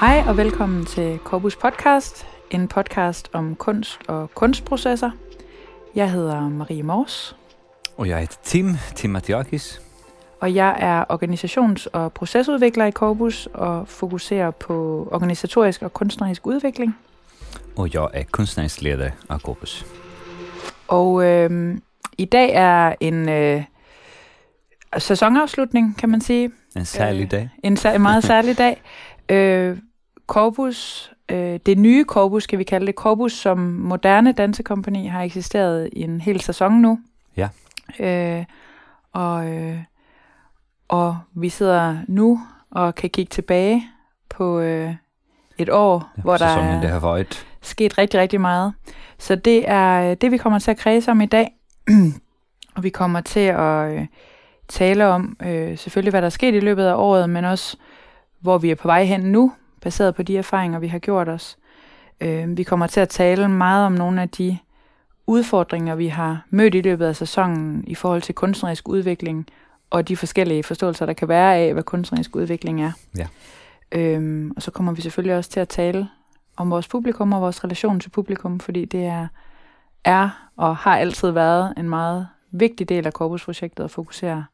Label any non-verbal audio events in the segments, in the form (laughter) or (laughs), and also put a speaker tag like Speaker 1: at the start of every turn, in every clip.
Speaker 1: Hej og velkommen til Corpus Podcast, en podcast om kunst og kunstprocesser. Jeg hedder Marie Mors,
Speaker 2: Og jeg heter Tim, Tim Matiakis.
Speaker 1: og jeg er organisations- og procesudvikler i Corpus og fokuserer på organisatorisk og kunstnerisk udvikling.
Speaker 2: Og jeg er kunstnerisk leder af Corpus.
Speaker 1: Og øh, i dag er en øh, sæsonafslutning, kan man sige.
Speaker 2: En særlig
Speaker 1: Øh,
Speaker 2: dag.
Speaker 1: En, sær- en meget særlig dag. Øh, Corpus, øh, det nye Corpus, skal vi kalde det. Corpus som moderne dansekompani har eksisteret i en hel sæson nu.
Speaker 2: Ja.
Speaker 1: Øh, og, øh, og vi sidder nu og kan kigge tilbage på øh, et år,
Speaker 2: Ja,
Speaker 1: hvor der er
Speaker 2: det har været.
Speaker 1: sket rigtig, rigtig meget. Så det er det, vi kommer til at kredse om i dag. (clears throat) og vi kommer til at øh, tale om øh, selvfølgelig, hvad der er sket i løbet af året, men også, hvor vi er på vej hen nu, baseret på de erfaringer, vi har gjort os. Øh, vi kommer til at tale meget om nogle af de udfordringer, vi har mødt i løbet af sæsonen i forhold til kunstnerisk udvikling, og de forskellige forståelser, der kan være af, hvad kunstnerisk udvikling er.
Speaker 2: Ja.
Speaker 1: Øhm, og så kommer vi selvfølgelig også til at tale om vores publikum og vores relation til publikum, fordi det er, er og har altid været en meget vigtig del af Corpus-projektet at fokusere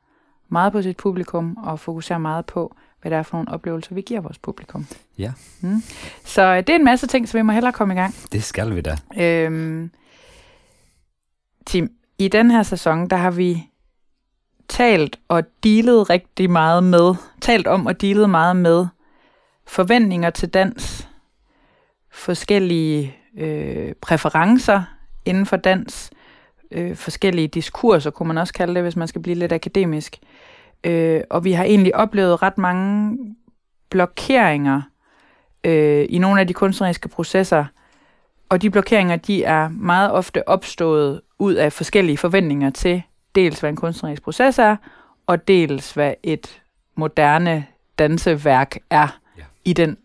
Speaker 1: meget på sit publikum og fokusere meget på, hvad det er for nogle oplevelser, vi giver vores publikum.
Speaker 2: Ja.
Speaker 1: Mm. Så øh, det er en masse ting, så vi må hellere komme i gang.
Speaker 2: Det skal vi da.
Speaker 1: Øhm, Tim, i den her sæson, der har vi talt og dealet rigtig meget med, talt om og dealet meget med forventninger til dans, forskellige øh, præferencer inden for dans, øh, forskellige diskurser, kunne man også kalde det, hvis man skal blive lidt akademisk. Øh, og vi har egentlig oplevet ret mange blokeringer øh, i nogle af de kunstneriske processer, og de blokeringer, de er meget ofte opstået ud af forskellige forventninger til dels, hvad en kunstnerisk proces er, og dels, hvad et moderne danseværk er
Speaker 2: Ja.
Speaker 1: i den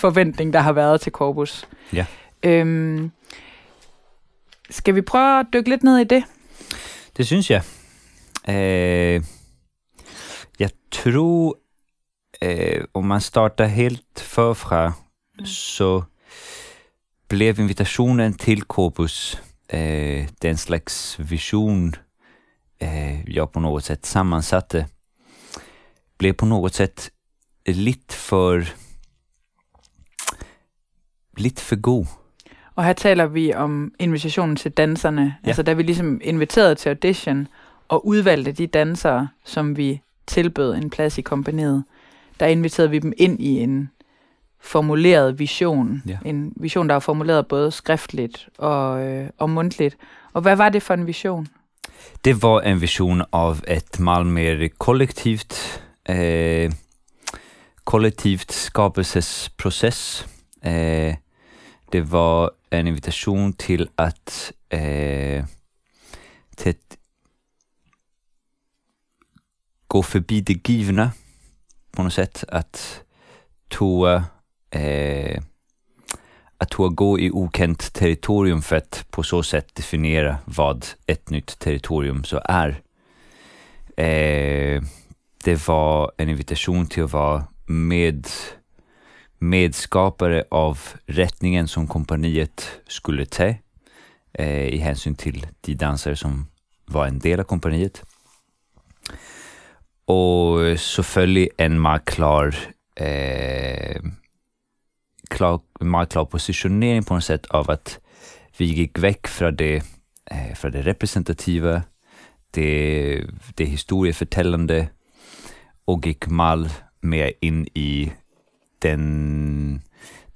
Speaker 1: forventning, der har været til Corpus.
Speaker 2: Ja.
Speaker 1: Øhm, skal vi prøve at dykke lidt ned i det?
Speaker 2: Det synes jeg. Jeg tror, eh, om man starter helt förfra, så blev invitationen till Corpus eh, den slags vision eh, jag på något sätt sammansatte, blev på något sätt lite för lite för god.
Speaker 1: Og her taler vi om invitationen til danserne. Ja. Altså, da vi ligesom inviterede til audition og udvalgte de dansere, som vi tilbød en plads i kompaniet, der inviterede vi dem ind i en formuleret vision.
Speaker 2: Ja.
Speaker 1: En vision, der er formuleret både skriftligt og, øh, og mundtligt. Og hvad var det for en vision?
Speaker 2: Det var en vision av ett meget mer kollektivt, eh, kollektivt skapelsesprocess. Eh, det var en invitation till att eh, till att gå förbi det givna på något sätt. Att toa eh, att toa gå i okänt territorium för att på så sätt definiera vad ett nytt territorium så är. Eh, det var en invitation till att vara med, medskapare av rättningen som kompaniet skulle ta eh, i hänsyn till de dansare som var en del av kompaniet. Och så följer en meget klar eh, klar, meget klar positionering på en sätt av att vi gick väck från det, øh, eh, från det representativa, det, det historiefortællende, och gick meget mer in i den,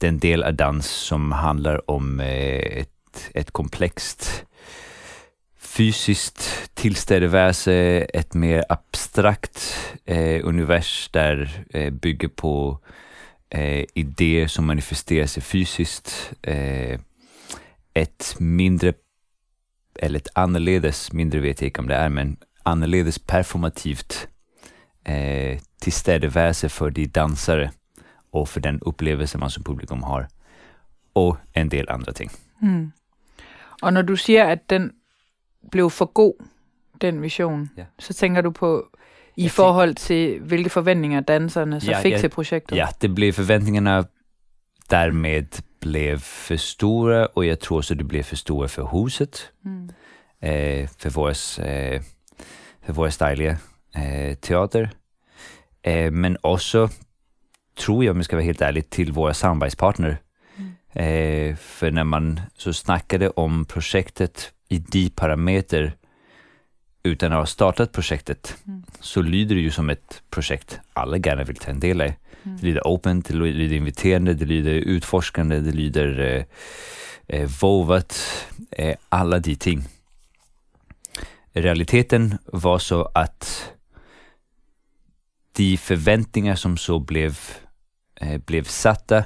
Speaker 2: den del av dans som handlar om øh, eh, ett, ett komplext fysiskt tillstedevärelse, ett mer abstrakt eh, univers där eh, bygger på eh, idéer som manifesterar sig fysiskt. Eh, ett mindre, eller ett annorledes, mindre vet jag inte om det är, men annorledes performativt eh, tillstedevärelse för de dansare och för den upplevelse man som publikum har. Och en del andra ting.
Speaker 1: Mm. Og når du siger, at den blev for god, den vision,
Speaker 2: Ja.
Speaker 1: så tænker du på I jeg forhold til, hvilke forventninger danserne så ja, fik ja, til projektet?
Speaker 2: Ja, det blev forventningarna därmed blev för stora och jag tror så det blev för stora för huset. Mm. Eh, för vår eh, för vår dejliga eh, teater. Eh, men också, tror jag om jag ska vara helt ärlig, till våra samarbetspartner. Mm. Eh, för när man så snackade om projektet i de parameter utan att ha startat projektet mm. så lyder det ju som ett projekt alla gärna vill ta en del i. Mm. Det lyder open, det lyder inviterande, det lyder utforskande, det lyder eh, eh, eh, alla de ting. Realiteten var så att de förväntningar som så blev, eh, blev satta,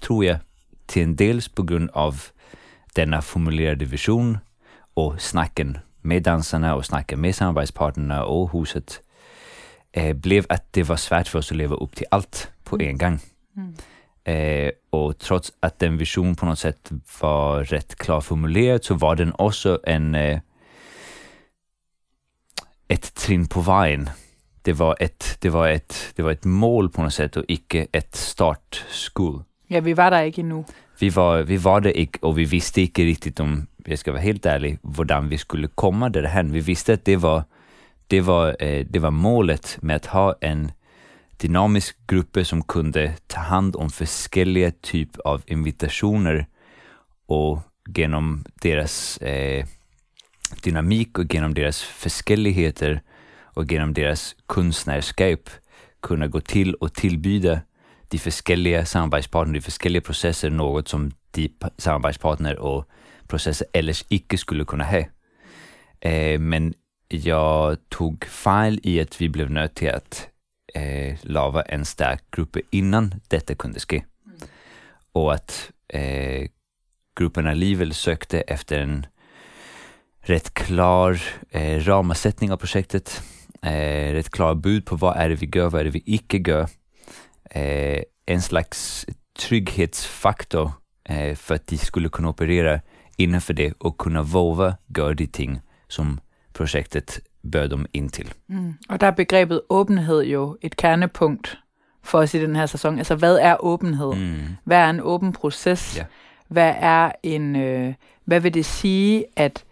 Speaker 2: tror jag, till en dels på grund av denna formulerade vision och snacken med dansarna och snacken med samarbetspartnerna och huset, eh, blev att det var svårt för oss att leva upp till allt på en gång. Mm. Eh, och trots att den vision på något sätt var rätt klar formulerad så var den också en eh, ett trin på vägen. Det var ett, det var ett, det var ett mål på något sätt och icke ett startskull.
Speaker 1: Ja, vi var där inte nu.
Speaker 2: Vi var, vi var det inte och vi visste inte riktigt om, jag ska vara helt ärlig, hur vi skulle komma derhen. Vi visste att det var, det var, eh, det var målet med att ha en dynamisk grupp som kunde ta hand om olika typ av invitationer och genom deras eh, dynamik och genom deras förskelligheter och genom deras konstnärskap kunna gå till och tillbyda de forskellige samarbetspartner, de forskellige processer, något som de samarbetspartner och processer ellers ikke skulle kunna ha. Eh, men jag tog fejl i att vi blev nødt till att eh, lava en stark grupp innan detta kunde ske. Mm. Och att eh, gruppen alligevel sökte efter en rätt klar eh, ramasättning av projektet, eh, rätt klar bud på vad är det vi gör, vad är det vi icke gör. Eh, en slags trygghetsfaktor eh, för att de skulle kunna operera innanför det och kunna våga göra de ting som projektet bør dem ind til.
Speaker 1: Mm. Og der er begrebet åbenhed jo et kernepunkt for os i den her sæson. Altså, hvad er åbenhed? Mm. Hvad er en åben proces? Ja. Hvad er en, øh, hvad vil det sige, at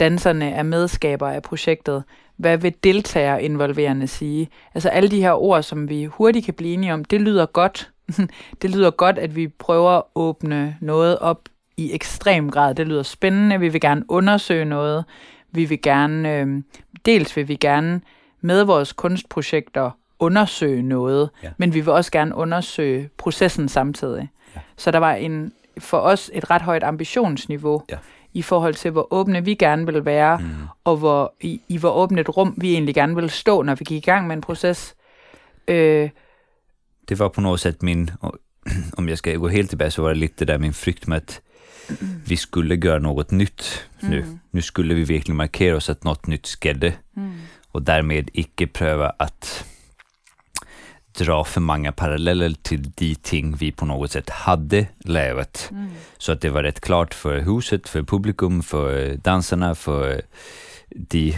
Speaker 1: danserne er medskabere af projektet? Hvad vil deltager involverende sige? Altså alle de her ord, som vi hurtigt kan blive enige om, det lyder godt. (laughs) det lyder godt, at vi prøver at åbne noget op i ekstrem grad. Det lyder spændende. Vi vil gerne undersøge noget. Vi vil gerne, øh, dels vil vi gerne med vores kunstprojekter undersøge noget, ja. men vi vil også gerne undersøge processen samtidig. Ja. Så der var en for os et ret højt ambitionsniveau ja. i forhold til, hvor åbne vi gerne vil være, mm. og hvor, i, i hvor åbent et rum vi egentlig gerne vil stå, når vi gik i gang med en proces. Øh,
Speaker 2: det var på något sätt min, (clears throat) om jag ska gå helt tillbaka så var det lite där min frykt med att vi skulle göra något nytt nu. Mm. Nu skulle vi verkligen markera oss att något nytt skedde mm. och därmed icke pröva att dra för många paralleller till de ting vi på något sätt hade lärt. Mm. Så att det var rätt klart för huset, för publikum, för dansarna, för de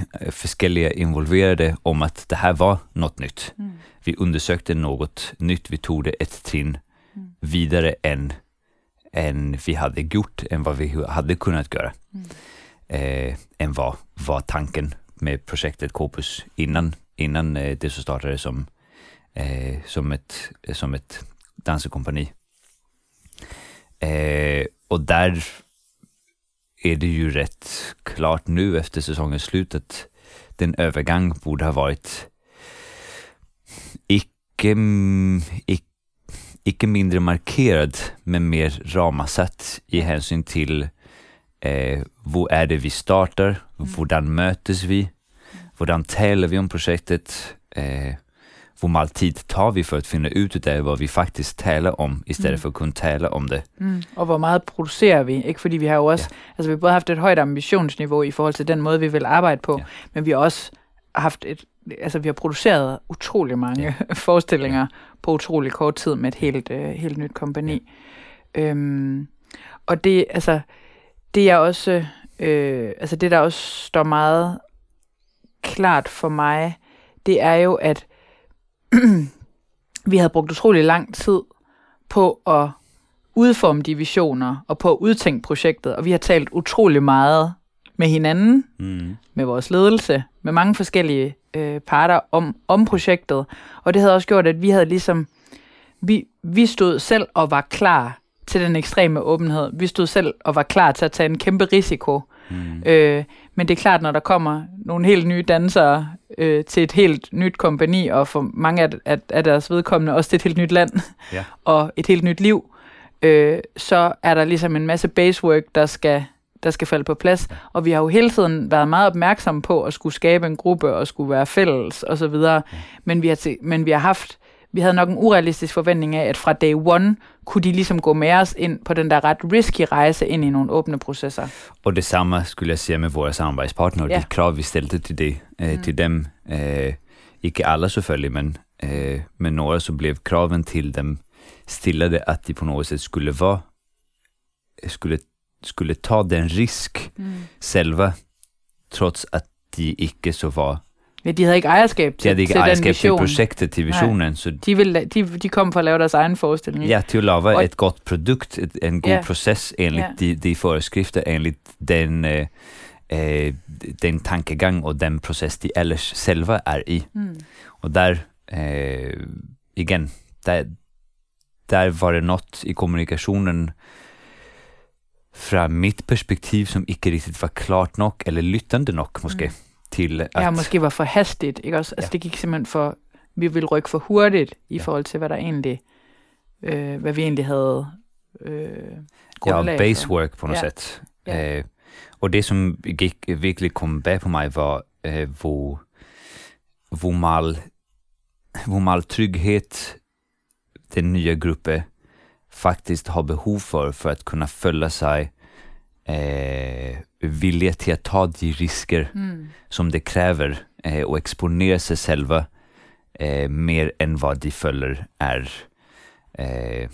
Speaker 2: olika involverade om att det här var något nytt. Mm. Vi undersökte något nytt, vi tog det ett trin mm. vidare än än vi hade gjort, än vad vi hade kunnat göra. Mm. Eh, än vad var tanken med projektet Corpus innan, innan eh, det så startade som, eh, som, ett, som ett danskompani. Eh, och där är det ju rätt klart nu efter säsongens slut att den övergång borde ha varit icke, icke icke mindre markerad, men mer ramasatt i hänsyn till eh, vad är det vi startar, mm. hvordan mötes vi, hvordan talar vi om projektet, eh, hur mal tid tar vi för att finna ut det vad vi faktiskt talar om, istället mm. för att kunna tala om det.
Speaker 1: Mm. Og hvor meget producerer vi? Ikke fordi vi har jo også, ja. altså vi har både haft et højt ambitionsniveau i forhold til den måde, vi vil arbejde på, ja. men vi har også haft et altså vi har produceret utrolig mange ja. (laughs) forestillinger ja. på utrolig kort tid med et helt, øh, helt nyt kompani. Ja. Øhm, og det, altså, det er også, øh, altså det der også står meget klart for mig, det er jo, at (clears throat) vi havde brugt utrolig lang tid på at udforme de visioner og på at udtænke projektet, og vi har talt utrolig meget med hinanden,
Speaker 2: Mm.
Speaker 1: med vores ledelse, med mange forskellige øh, parter om, om projektet, og det havde også gjort, at vi havde ligesom, vi, vi stod selv og var klar til den ekstreme åbenhed. Vi stod selv og var klar til at tage en kæmpe risiko.
Speaker 2: Mm.
Speaker 1: Øh, men det er klart, når der kommer nogle helt nye dansere øh, til et helt nyt kompani, og for mange af, af, af deres vedkommende også til et helt nyt land,
Speaker 2: Ja. (laughs)
Speaker 1: og et helt nyt liv, øh, så er der ligesom en masse basework, der skal, der skal falde på plads. Og vi har jo hele tiden været meget opmærksomme på at skulle skabe en gruppe og skulle være fælles og så videre. Men vi har, til, men vi har haft vi havde nok en urealistisk forventning af, at fra day one kunne de ligesom gå med os ind på den der ret risky rejse ind i nogle åbne processer.
Speaker 2: Och detsamma skulle jag säga med våra samarbetspartner,
Speaker 1: Ja.
Speaker 2: de krav vi ställde till, det, eh,
Speaker 1: Mm.
Speaker 2: till dem. Eh, ikke alla selvfølgelig, men, eh, men några så blev kraven till dem stillade att de på något sätt skulle vara, skulle, skulle ta den risk själva, trots att de ikke så var,
Speaker 1: Ja, de havde ikke ejerskab
Speaker 2: de
Speaker 1: til,
Speaker 2: hade ikke
Speaker 1: til den
Speaker 2: ejerskab til
Speaker 1: vision.
Speaker 2: projektet, til visionen, så
Speaker 1: De, ville, de, de kom for at lave deres egen forestilling.
Speaker 2: Ja, till att lava
Speaker 1: Och-
Speaker 2: ett gott produkt, ett, en god
Speaker 1: Ja.
Speaker 2: process enligt
Speaker 1: Ja.
Speaker 2: de, de föreskrifter, enligt den, eh, eh, den tankegang och den process de ellers själva är i.
Speaker 1: Mm.
Speaker 2: Och där, eh, igen, där, där var det något i kommunikationen fra mitt perspektiv som ikke riktigt var klart nok, eller lyttende nok måske,
Speaker 1: Mm.
Speaker 2: til at...
Speaker 1: Ja, måske var for hastigt, ikke også? Altså,
Speaker 2: Ja.
Speaker 1: det gik simpelthen for... Vi ville rykke for hurtigt i
Speaker 2: Ja.
Speaker 1: forhold til, hvad der egentlig... Øh, hvad vi egentlig havde øh,
Speaker 2: Ja,
Speaker 1: grundlag for.
Speaker 2: basework på något
Speaker 1: Ja.
Speaker 2: sätt.
Speaker 1: Ja.
Speaker 2: Eh, och det som gick, virkelig kom bag på mig var eh, hvor, hvor, mal, hvor mal trygghet den nya gruppen faktiskt har behov för, för att kunna följa sig eh, vilja till att ta de risker
Speaker 1: Mm.
Speaker 2: som det kräver eh, och exponera sig själva eh, mer än vad de följer är eh,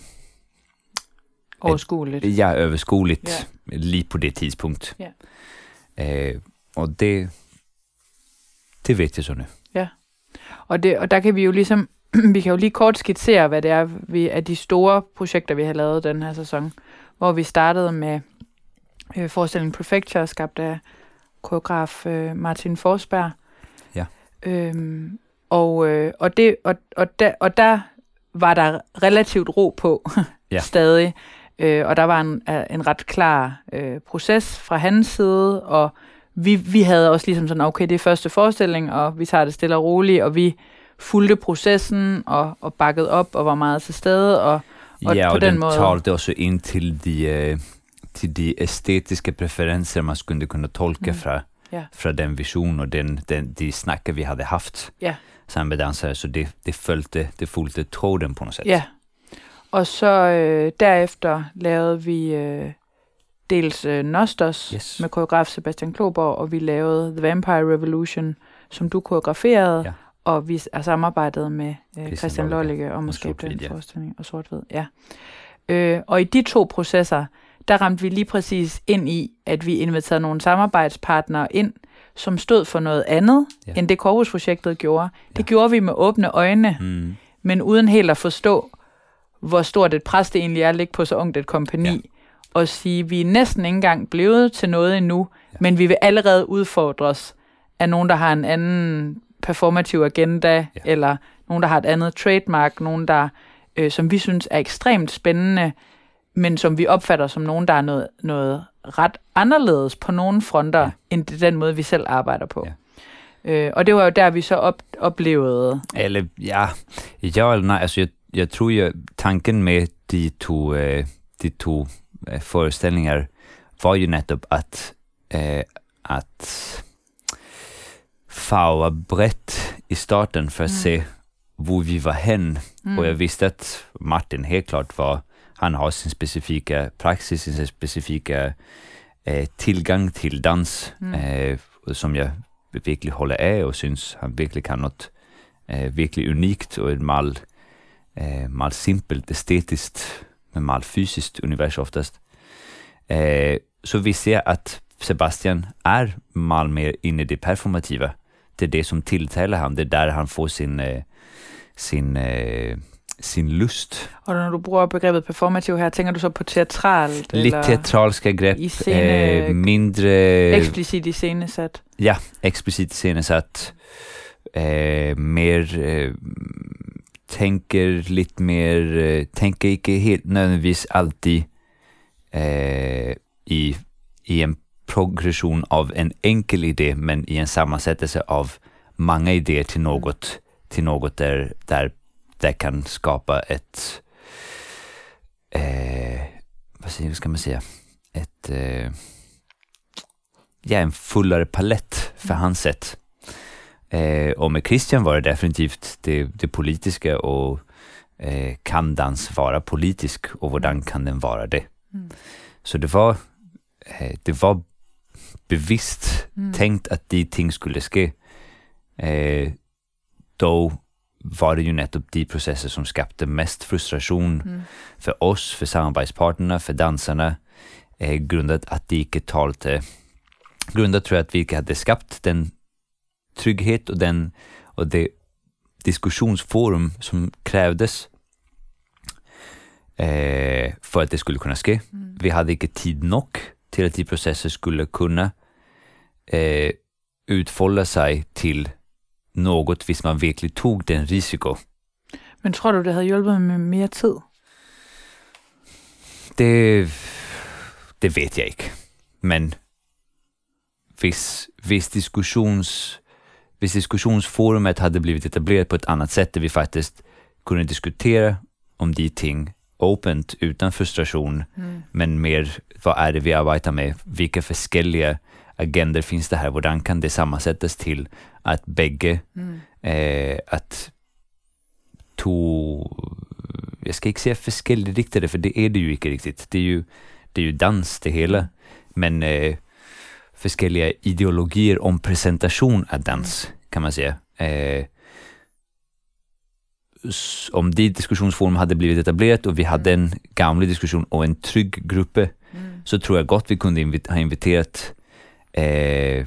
Speaker 1: Overskueligt.
Speaker 2: Ja, överskådligt
Speaker 1: Ja.
Speaker 2: lige på det tidspunkt.
Speaker 1: Ja.
Speaker 2: Eh, og det, det vet jeg så nu.
Speaker 1: Og, det, og der kan vi jo ligesom, (clears throat) vi kan jo lige kort skitsere, hvad det er vi, af de store projekter, vi har lavet den her sæson. Hvor vi startede med øh, forestillingen Prefecture, skabt af koreograf øh, Martin Forsberg.
Speaker 2: Ja.
Speaker 1: Øhm, og, øh, og, det, og, og, der, og der var der relativt ro på
Speaker 2: Ja. (laughs)
Speaker 1: stadig. Øh, og der var en, en ret klar øh, proces fra hans side, og vi, vi havde også ligesom sådan, okay, det er første forestilling, og vi tager det stille og roligt, og vi fulgte processen og, og bakkede op og var meget til stede. Og, Og
Speaker 2: ja,
Speaker 1: på
Speaker 2: og
Speaker 1: den
Speaker 2: den,
Speaker 1: måde-
Speaker 2: talte også ind til de, eh, til de æstetiske preferenser, man skulle kunne tolke
Speaker 1: Mm.
Speaker 2: fra,
Speaker 1: Ja.
Speaker 2: fra den vision og den, den, de snakker, vi havde haft
Speaker 1: Ja.
Speaker 2: sammen med dansere, så det, det følte, det fulgte tråden på noget sæt.
Speaker 1: ja. og så øh, derefter lavede vi øh, dels øh, Nostos
Speaker 2: Yes.
Speaker 1: med koreograf Sebastian Kloborg, og vi lavede The Vampire Revolution, som du koreograferede,
Speaker 2: Ja.
Speaker 1: Og vi har samarbejdet med øh,
Speaker 2: Christian
Speaker 1: Christian om at skabe den
Speaker 2: ja.
Speaker 1: forestilling, og sort-hvid, ja. Øh, og i de to processer, der ramte vi lige præcis ind i, at vi inviterede nogle samarbejdspartnere ind, som stod for noget andet,
Speaker 2: Ja.
Speaker 1: end det Corvus-projektet gjorde. Det
Speaker 2: Ja.
Speaker 1: gjorde vi med åbne øjne,
Speaker 2: Mm.
Speaker 1: men uden helt at forstå, hvor stort et pres det egentlig er at ligge på så ungt et kompani,
Speaker 2: Ja.
Speaker 1: og sige, vi er næsten ikke engang blevet til noget endnu,
Speaker 2: ja.
Speaker 1: men vi vil allerede udfordres af nogen, der har en anden performativ agenda,
Speaker 2: Ja.
Speaker 1: eller nogen, der har et andet trademark, nogen, der, øh, som vi synes er ekstremt spændende, men som vi opfatter som nogen, der er noget, noget ret anderledes på nogle fronter,
Speaker 2: Ja.
Speaker 1: end den måde, vi selv arbejder på.
Speaker 2: Ja.
Speaker 1: Øh, og det var jo der, vi så op, oplevede
Speaker 2: Eller ja, ja eller nej. Altså, jeg, jeg tror jo, tanken med de to, eh, de to eh, forestillinger var jo netop at, eh, at farve bredt i starten for at
Speaker 1: Mm.
Speaker 2: se, hvor vi var hen.
Speaker 1: Mm.
Speaker 2: Og jeg vidste, at Martin helt klart var, han har sin specifikke praksis, sin specifikke eh, tilgang til dans,
Speaker 1: Mm.
Speaker 2: eh, som jeg virkelig holder af og synes, han virkelig kan noget eh, virkelig unikt og et meget, eh, meget simpelt, æstetisk, men meget fysisk univers oftest. Eh, så vi ser at Sebastian er meget mere inde i det performative. Det är det som tilltalar ham. Det är där han får sin, øh, sin, øh, sin lust.
Speaker 1: Og når du bruger begrebet performativ her, tænker du så på teatralt?
Speaker 2: Lidt
Speaker 1: eller
Speaker 2: teatralska grepp,
Speaker 1: i scene-
Speaker 2: øh, mindre...
Speaker 1: eksplicit iscenesat?
Speaker 2: Ja, explicit iscenesatt. Eh, mer, eh, tänker lite mer, eh, tänker inte helt nödvändigtvis alltid eh, i, i en progression av en enkel idé, men i en sammansättelse av många idéer till något, till något där, där det kan skapa ett, eh, vad ska man säga, ett, eh, ja, en fullare palett för hans sätt. Eh, och med Christian var det definitivt det, det politiska och eh, kan dans vara politisk och hvordan kan den vara det?
Speaker 1: Mm.
Speaker 2: Så det var, eh, det var bevisst
Speaker 1: Mm.
Speaker 2: tänkt att de ting skulle ske. Eh, då var det ju netop de processer som skabte mest frustration
Speaker 1: Mm.
Speaker 2: för oss, för samarbetspartnerna, för dansarna, eh, grundat att de inte talte, grundat tror jag att vi inte hade skapat den trygghet och den och det diskussionsforum som krävdes eh, för att det skulle kunna ske.
Speaker 1: Mm.
Speaker 2: Vi hade inte tid nog till att de processer skulle kunna eh, utfolda sig till något hvis man virkelig tog den risiko.
Speaker 1: Men tror du, det havde hjulpet med mere tid?
Speaker 2: Det, det vet jeg ikke. Men hvis, hvis, diskussions, hvis diskussionsforumet hade blivit etablerat på ett annat sätt där vi faktiskt kunde diskutera om de ting opent utan frustration,
Speaker 1: Mm.
Speaker 2: men mer vad är det vi arbetar med? Vilka forskellige agender finns det här? Hvordan kan det sammansättas till att bägge
Speaker 1: Mm.
Speaker 2: eh, att to, jag ska inte säga forskelligriktade, för det är det ju inte riktigt. Det är ju, det är ju dans det hela, men eh, ideologier om presentation av dans, kan man säga. Eh, om de diskussionsforum hade blivit etablerat och vi hade en gammal diskussion och en trygg grupp,
Speaker 1: Mm.
Speaker 2: så tror jag gott vi kunde ha inviterat eh,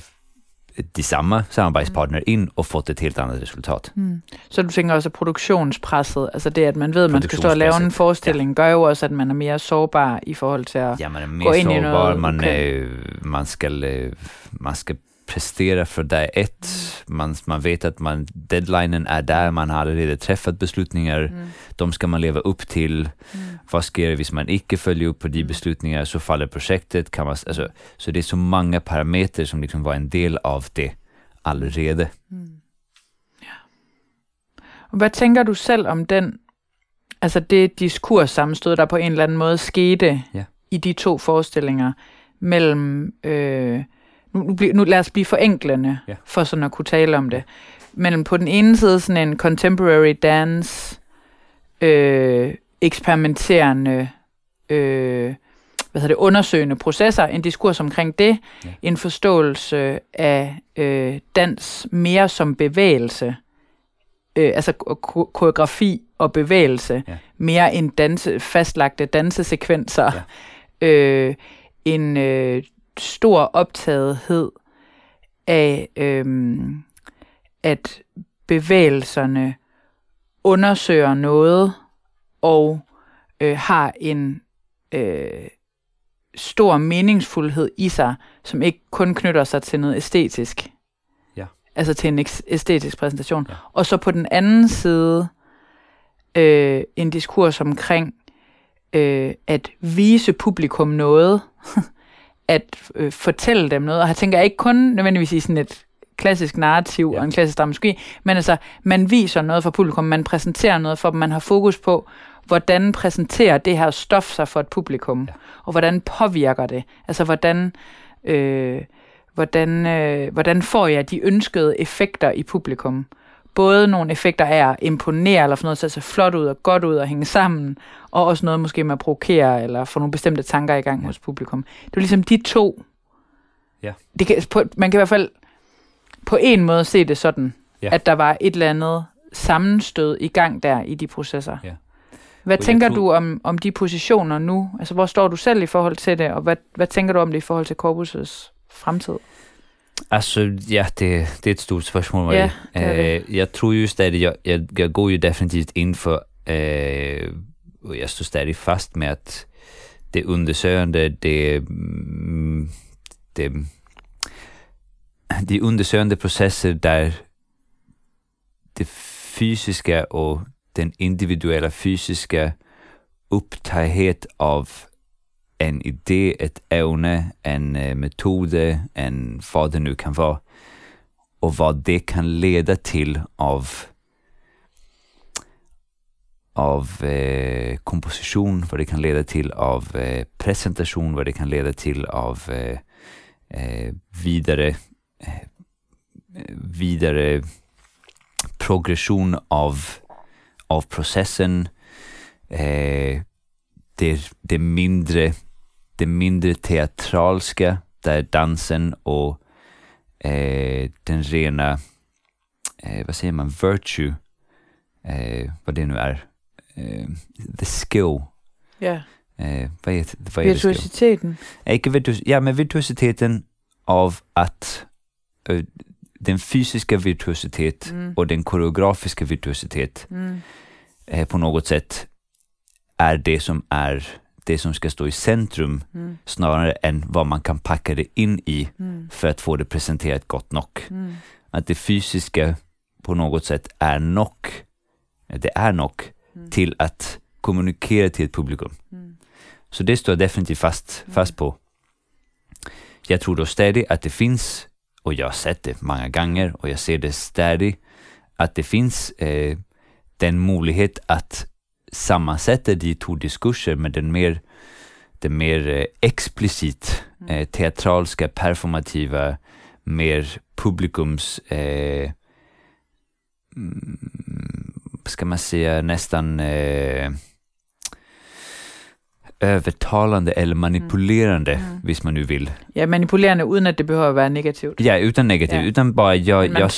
Speaker 2: de samma samarbetspartner in och fått ett helt annat resultat.
Speaker 1: Mm. Så du tænker også, at produktionspresset, altså det, at man ved, at man skal stå og lave en
Speaker 2: Produktionspresset,
Speaker 1: forestilling, gør jo også, at man er mere sårbar i forhold til at...
Speaker 2: Ja, man är
Speaker 1: Gå
Speaker 2: mer
Speaker 1: in i
Speaker 2: sårbar,
Speaker 1: något
Speaker 2: man, eh, man, ska, eh, man ska prestera för dag ett, man, man vet att man, deadlinen är där, man har redan träffat beslutningar,
Speaker 1: Mm.
Speaker 2: de ska man leva upp till.
Speaker 1: Mm.
Speaker 2: Vad sker hvis man inte följer upp på de
Speaker 1: Mm.
Speaker 2: beslutningar så faller projektet. Kan man, alltså, så det är så många parametrar som liksom var en del av det allerede.
Speaker 1: Mm. Ja. Og hvad tænker du selv om den, altså det diskurssammenstød, der på en eller anden måde skete
Speaker 2: Ja.
Speaker 1: i de to forestillinger mellem, øh, nu, nu, lad os blive forenklende,
Speaker 2: Ja.
Speaker 1: for sådan at kunne tale om det, mellem på den ene side sådan en contemporary dance, øh, eksperimenterende, øh, hvad hedder det, undersøgende processer, en diskurs omkring det,
Speaker 2: Ja.
Speaker 1: en forståelse af øh, dans mere som bevægelse, øh, altså ko- koreografi og bevægelse,
Speaker 2: Ja.
Speaker 1: mere end danse, fastlagte dansesekvenser, ja. øh, en øh, stor optagethed af, øh, at bevægelserne undersøger noget og øh, har en øh, stor meningsfuldhed i sig, som ikke kun knytter sig til noget æstetisk.
Speaker 2: Ja.
Speaker 1: Altså til en æstetisk præsentation.
Speaker 2: Ja.
Speaker 1: Og så på den anden side øh, en diskurs omkring øh, at vise publikum noget, (laughs) at øh, fortælle dem noget. Og her tænker jeg ikke kun nødvendigvis i sådan et klassisk narrativ
Speaker 2: Ja.
Speaker 1: og en klassisk dramaturgi, men altså, man viser noget for publikum, man præsenterer noget for dem, man har fokus på, hvordan præsenterer det her stof sig for et publikum,
Speaker 2: Ja.
Speaker 1: og hvordan påvirker det? Altså, hvordan, øh, hvordan, øh, hvordan får jeg de ønskede effekter i publikum? Både nogle effekter af at imponere, eller få noget til at se flot ud og godt ud og hænge sammen, og også noget måske med at provokere, eller få nogle bestemte tanker i gang
Speaker 2: Ja.
Speaker 1: hos publikum. Det er ligesom de to.
Speaker 2: Ja.
Speaker 1: Det kan, på, man kan i hvert fald på en måde se det sådan,
Speaker 2: Ja.
Speaker 1: at der var et eller andet sammenstød i gang der i de processer.
Speaker 2: Ja.
Speaker 1: Hvad
Speaker 2: jeg
Speaker 1: tænker
Speaker 2: tror-
Speaker 1: du om, om de positioner nu? Altså, hvor står du selv i forhold til det, og hvad, hvad tænker du om det i forhold til Corpus' fremtid?
Speaker 2: Alltså, ja, det, det är ett stort spørgsmål. Marie.
Speaker 1: Ja, det det.
Speaker 2: Eh, jag tror ju stadig, jag, jag, jag går ju definitivt in för, eh, och jag står stadig fast med att det undersökande, det, mm, det, det undersökande processer där det fysiska och den individuella fysiska upptagenhet av en idé, ett ämne, en eh, metode, en vad det nu kan vara och vad det kan leda till av av eh, komposition, vad det kan leda till av eh, presentation, vad det kan leda till av eh, vidare, eh, vidare eh, progression av, av processen. Eh, det, det, mindre, det mindre teatralska, där dansen och eh, den rena, eh, vad säger man, virtue, eh, vad det nu är, eh, the skill.
Speaker 1: Ja.
Speaker 2: Eh, vad är, vad är?
Speaker 1: Virtuositeten.
Speaker 2: Ikke virtuos, ja, men virtuositeten av att øh, den fysiska virtuositet
Speaker 1: Mm.
Speaker 2: och den koreografiska virtuositet
Speaker 1: Mm.
Speaker 2: eh, på något sätt är det som är det som ska stå i centrum
Speaker 1: Mm.
Speaker 2: snarare än vad man kan packa det in i
Speaker 1: Mm.
Speaker 2: för att få det presenterat gott nog.
Speaker 1: Mm.
Speaker 2: Att det fysiska på något sätt är nog, eh, det är nog
Speaker 1: Mm.
Speaker 2: till att kommunikera till ett publikum.
Speaker 1: Mm.
Speaker 2: Så det står jag definitivt fast, fast på. Jag tror då stadigt att det finns, och jag har sett det många gånger och jag ser det stadigt, att det finns eh, den möjlighet att sammansätta de två diskurser med den mer, den mer eh, explicit eh, teatralska, performativa, mer publikums, eh, mm, ska man säga nästan eh, övertalande eller manipulerande,
Speaker 1: Mm.
Speaker 2: hvis man nu vill.
Speaker 1: Ja, manipulerende, uden at det behøver at være negativt.
Speaker 2: Ja, utan negativt,
Speaker 1: Ja.
Speaker 2: utan bara jag,
Speaker 1: Man
Speaker 2: jag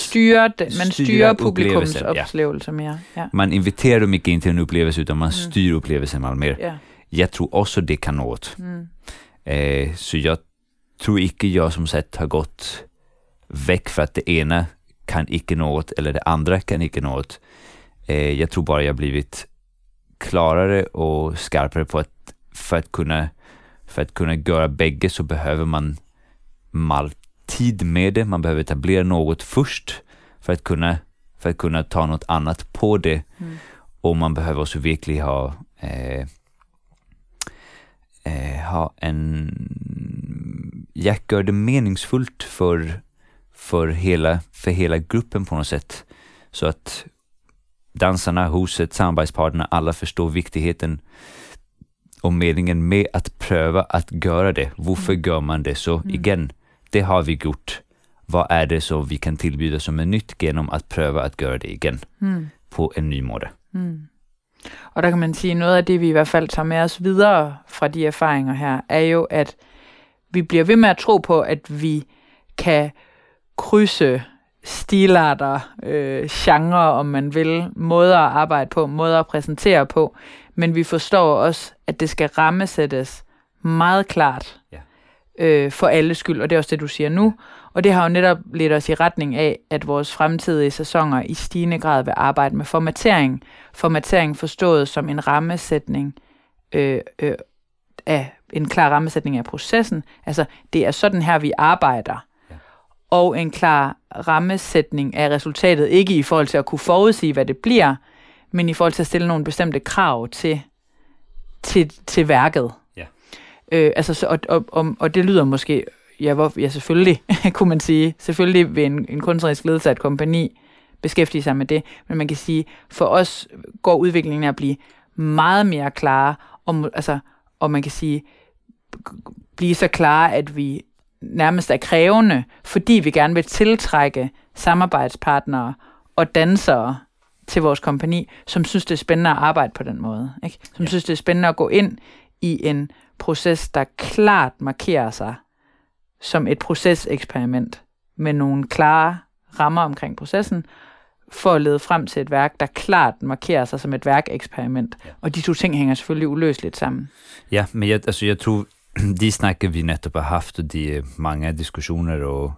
Speaker 1: det, man
Speaker 2: styrer
Speaker 1: styrer publikums
Speaker 2: upplevelsen, ja.
Speaker 1: mere. Ja.
Speaker 2: man inviterar dem inte in till en upplevelse utan man
Speaker 1: Mm.
Speaker 2: styr upplevelsen mal mer.
Speaker 1: Ja.
Speaker 2: Jag tror också det kan något.
Speaker 1: Mm.
Speaker 2: Eh, så jag tror inte jag som sett har gått väck för att det ena kan icke något eller det andra kan icke något. Eh, jag tror bara jag blivit klarare och skarpare på att för att kunna för att kunna göra bägge så behöver man tid med det. Man behöver etablera något först för att kunna för att kunna ta något annat på det
Speaker 1: Mm.
Speaker 2: och man behöver också verkligen ha eh, eh, ha en jag gör det meningsfullt för, för, hela, för hela gruppen på något sätt. Så att dansarna, huset, samarbetspartnerna, alla förstår viktigheten och meningen med att pröva att göra det. Varför
Speaker 1: Mm.
Speaker 2: gör man det? Så
Speaker 1: Mm.
Speaker 2: igen, det har vi gjort. Vad är det som vi kan tillbjuda som är nytt genom att pröva att göra det igen
Speaker 1: Mm.
Speaker 2: på en ny måde?
Speaker 1: Mm. Og der kan man sige, noget af det, vi i hvert fald tager med os videre fra de erfaringer her, er jo, at vi bliver ved med at tro på, at vi kan krydse stilarter, øh, genre, om man vil, måder at arbejde på, måder at præsentere på, men vi forstår også, at det skal rammesættes meget klart
Speaker 2: Ja.
Speaker 1: øh, for alle skyld, og det er også det, du siger nu. Og det har jo netop ledt os i retning af, at vores fremtidige sæsoner i stigende grad vil arbejde med formatering. Formatering forstået som en rammesætning øh, øh, af en klar rammesætning af processen. Altså, det er sådan her, vi arbejder.
Speaker 2: Ja.
Speaker 1: Og en klar rammesætning af resultatet, ikke i forhold til at kunne forudsige, hvad det bliver, men i forhold til at stille nogle bestemte krav til, til, til værket.
Speaker 2: Ja.
Speaker 1: Øh, altså, så, og, og, og, og det lyder måske, ja, hvor, ja selvfølgelig, (laughs) kunne man sige, selvfølgelig vil en, en kunstnerisk ledelse af et kompani beskæftige sig med det, men man kan sige, for os går udviklingen af at blive meget mere klare, og, altså, og man kan sige, blive så klare, at vi nærmest er krævende, fordi vi gerne vil tiltrække samarbejdspartnere og dansere til vores kompani, som synes, det er spændende at arbejde på den måde. Ikke? Som
Speaker 2: Ja.
Speaker 1: synes, det er spændende at gå ind i en proces, der klart markerer sig som et proceseksperiment med nogle klare rammer omkring processen, for at lede frem til et værk, der klart markerer sig som et værkeksperiment.
Speaker 2: Ja.
Speaker 1: Og de to ting hænger selvfølgelig uløseligt sammen.
Speaker 2: Ja, men jeg, altså, jeg tror, (clears throat) de snakker vi netop har haft, og de øh, mange diskussioner og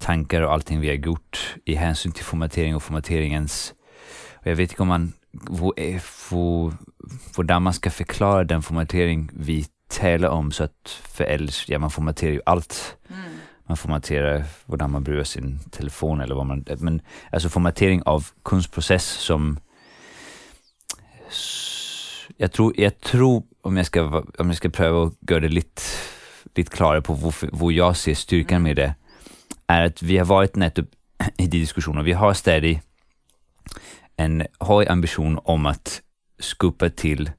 Speaker 2: tankar och allting vi har gjort i hänsyn till formatering och formateringens... Jag vet inte om man... Hur man ska förklara den formatering vi talar om så att för ellers, ja man formaterar ju allt. Mm. Man formaterar hur man brukar sin telefon eller vad man... Men alltså formatering av kunstprocess som jag tror, jag tror om, jag ska, om jag ska pröva att göra det lite, lite klarare på hur jag ser styrkan med det, är att vi har varit nettopp (clears throat) i de diskussioner, vi har stadig en hög ambition om att skupa till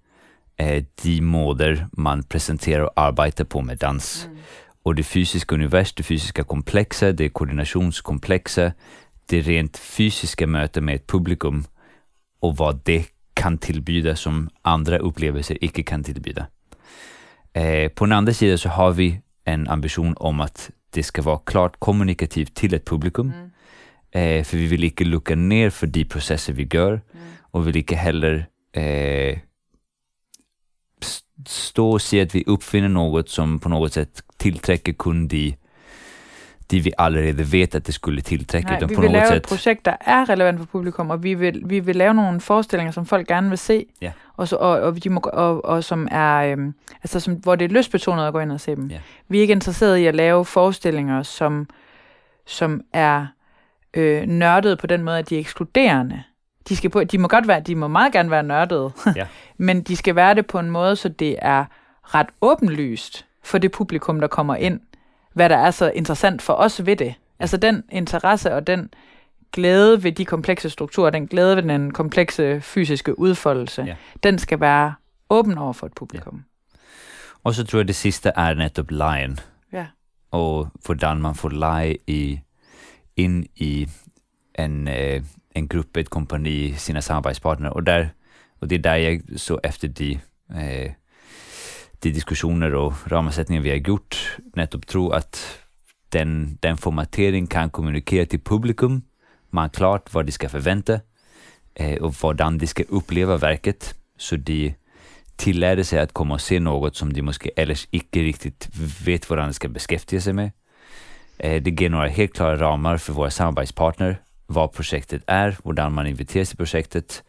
Speaker 2: eh, de måder man presenterar och arbetar på med dans. Mm. Och det fysiska univers, det fysiska komplexet, det koordinationskomplexet, det rent fysiska mötet med ett publikum och vad det kan tillbjuda som andra upplevelser icke kan tillbjuda. Eh, på den andra sidan så har vi en ambition om att det ska vara klart kommunikativt till ett publikum. Mm. Eh, för vi vill inte lucka ner för de processer vi gör mm. och vi vill inte heller eh, stå och säga att vi uppfinner något som på något sätt tillträcker kun de de vi allerede vet, at det skulle tiltrække.
Speaker 1: Nej, vi på vil lave et projekt, der er relevant for publikum, og vi vil, vi vil lave nogle forestillinger, som folk gerne vil se,
Speaker 2: ja.
Speaker 1: og, så, og, og, de må, og, og som er, øhm, altså som, hvor det er lystbetonet at gå ind og se dem. Ja. Vi er ikke interesseret i at lave forestillinger, som, som er øh, nørdet på den måde, at de er ekskluderende. De, skal på, de må godt være, de må meget gerne være nørdede, ja. (laughs) men de skal være det på en måde, så det er ret åbenlyst for det publikum, der kommer ind hvad der er så interessant for os ved det. Altså den interesse og den glæde ved de komplekse strukturer, den glæde ved den komplekse fysiske udfoldelse, ja. den skal være åben over for et publikum. Ja.
Speaker 2: Og så tror jeg, det sidste er netop lejen.
Speaker 1: Ja.
Speaker 2: Og hvordan man får lege i, in i en, eh, en grupp, ett kompani, sina samarbetspartner. Och, där, och det är där jag så efter de eh, de diskussioner och ramsättningar vi har gjort nettopp tror att den, den formatering kan kommunicera till publikum, man klart vad de ska förvänta eh, och hvordan de ska uppleva verket, så de tillärde sig att komma och se något som de måske ellers icke riktigt vet vad de ska beskäftiga sig med. Eh, det ger några helt klara ramar för våra samarbetspartner, vad projektet är, hur man inviteras till projektet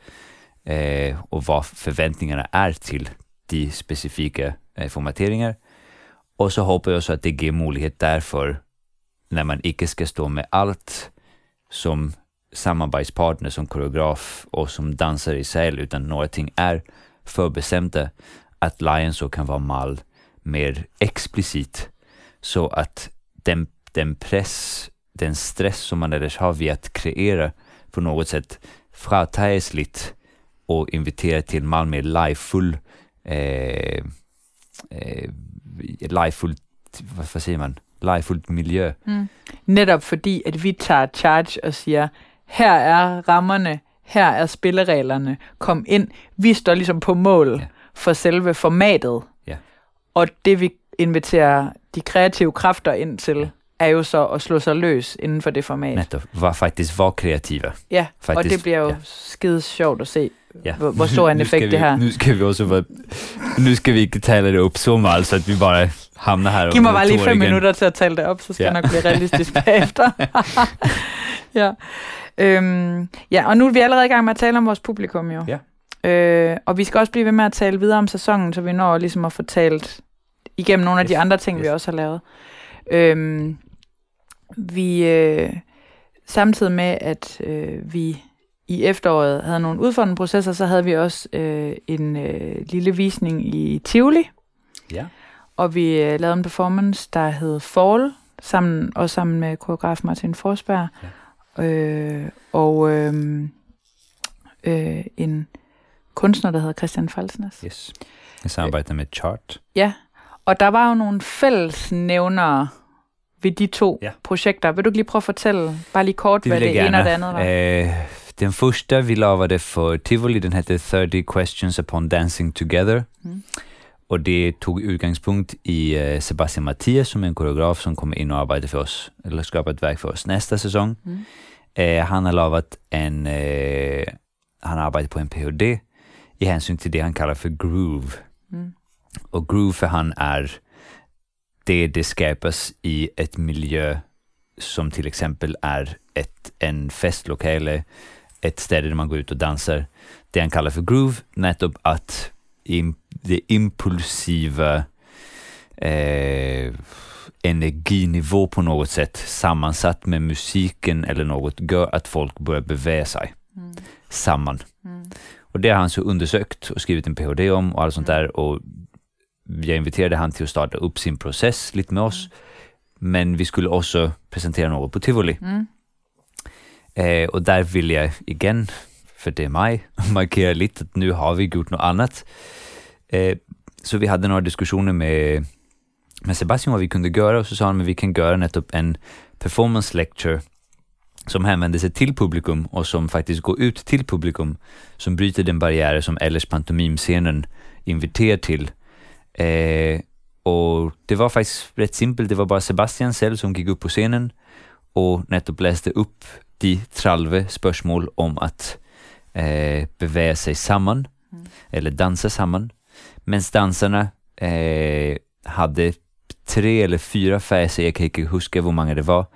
Speaker 2: eh, och vad förväntningarna är till de specifika eh, formateringar. Och så hoppas jag så att det ger möjlighet därför när man icke ska stå med allt som samarbetspartner, som koreograf och som dansare i sig, utan någonting är förbestämda, att Lion så kan vara mall mer explicit så att den, den press, den stress som man annars har vid att kreera på något sätt fratas lite och invitera till mal mer livefull eh, eh, lejefuldt, hvad, hvad siger man, lejefuldt miljø. Mm.
Speaker 1: Netop fordi, at vi tager charge og siger, her er rammerne, her er spillereglerne, kom ind. Vi står ligesom på mål ja. for selve formatet.
Speaker 2: Ja.
Speaker 1: Og det vi inviterer de kreative kræfter ind til, ja. Er jo så at slå sig løs inden for det format.
Speaker 2: Netop, var faktisk var kreative.
Speaker 1: Ja, faktisk, og det bliver jo ja. skide sjovt at se, ja. hvor, hvor stor en (laughs) effekt vi, det har.
Speaker 2: Nu skal vi også være, nu skal vi ikke tale det op så meget, så at vi bare hamner her.
Speaker 1: Giv mig bare lige fem igen. minutter til at tale det op, så skal ja. jeg nok blive realistisk (laughs) bagefter. (laughs) ja. Øhm, ja, og nu er vi allerede i gang med at tale om vores publikum jo.
Speaker 2: Ja.
Speaker 1: Øh, og vi skal også blive ved med at tale videre om sæsonen, så vi når ligesom at få talt igennem nogle af yes. de andre ting, yes. vi også har lavet. Øhm, vi øh, samtidig med, at øh, vi i efteråret havde nogle udfordrende processer, så havde vi også øh, en øh, lille visning i Tivoli.
Speaker 2: Ja.
Speaker 1: Og vi øh, lavede en performance, der hed Fall, sammen, også sammen med koreograf Martin Forsberg. Ja. Øh, og øh, øh, en kunstner, der hedder Christian Falsnes.
Speaker 2: Yes. Jeg samarbejder med Chart.
Speaker 1: Ja, og der var jo nogle fællesnævnere ved de to ja. projekter. Vil du lige prøve at fortælle, bare lige kort, det hvad det ene og det andet var?
Speaker 2: Øh, den första vi lavade för Tivoli, den hette 30 questions upon dancing together. Mm. Och det tog utgångspunkt i uh, Sebastian Mattias som är en koreograf som kommer in och arbetar för oss, eller skapar ett verk för oss nästa säsong. Mm. Uh, han har lavat en, uh, han arbetat på en PhD i hänsyn till det han kallar för groove. Mm. Och groove för han är det det skapas i ett miljö som till exempel är ett, en festlokale, ett ställe där man går ut och dansar. Det han kallar för groove, nettopp att im, det impulsiva eh, energinivå på något sätt sammansatt med musiken eller något gör att folk börjar beväga sig mm. samman. Mm. Och det har han så undersökt och skrivit en PhD om och allt sånt mm. där och jag inviterade han till att starta upp sin process lite med oss. Men vi skulle också presentera något på Tivoli. Mm. Eh, och där vill jag igen, för det är mig, (laughs) markera lite att nu har vi gjort något annat. Eh, så vi hade några diskussioner med, med Sebastian vad vi kunde göra och så sa han att vi kan göra nettopp en performance lecture som hänvänder sig till publikum och som faktiskt går ut till publikum, som bryter den barriär som Ellers pantomimscenen inviterar till. Eh, och det var faktiskt rätt simpelt, det var bara Sebastian själv som gick upp på scenen och nettopp läste upp de tralve spörsmål om att eh, beväga sig samman, mm. eller dansa samman. Medan dansarna eh, hade tre eller fyra färger, jag kan inte huska hur många det var,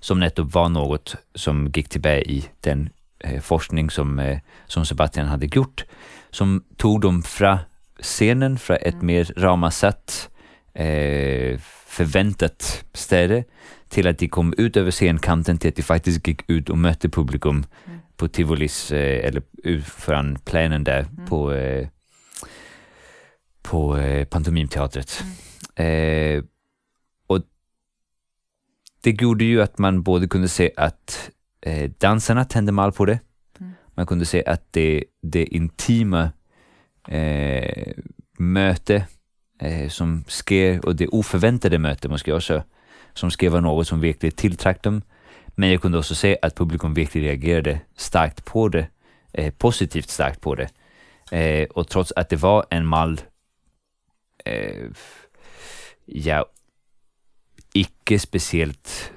Speaker 2: som nettopp var något som gick tillbaka i den eh, forskning som, eh, som Sebastian hade gjort, som tog dem från scenen, från ett mm. mer ramasatt, eh, förväntat ställe, till att de kom ut över scenkanten till att de faktiskt gick ut och mötte publikum mm. på Tivolis, eh, eller utanför planen där mm. på, eh, på eh, pantomimteatret. Mm. Eh, det gjorde ju att man både kunde se att eh, dansarna tände mal på det. Mm. Man kunde se att det, det intima eh, möte eh, som sker och det oförväntade möte måste jag säga, som sker var något som verkligen tilltrak dem. Men jag kunde också se att publikum verkligen reagerade starkt på det, eh, positivt starkt på det. Eh, och trots att det var en mall, eh, ja, icke speciellt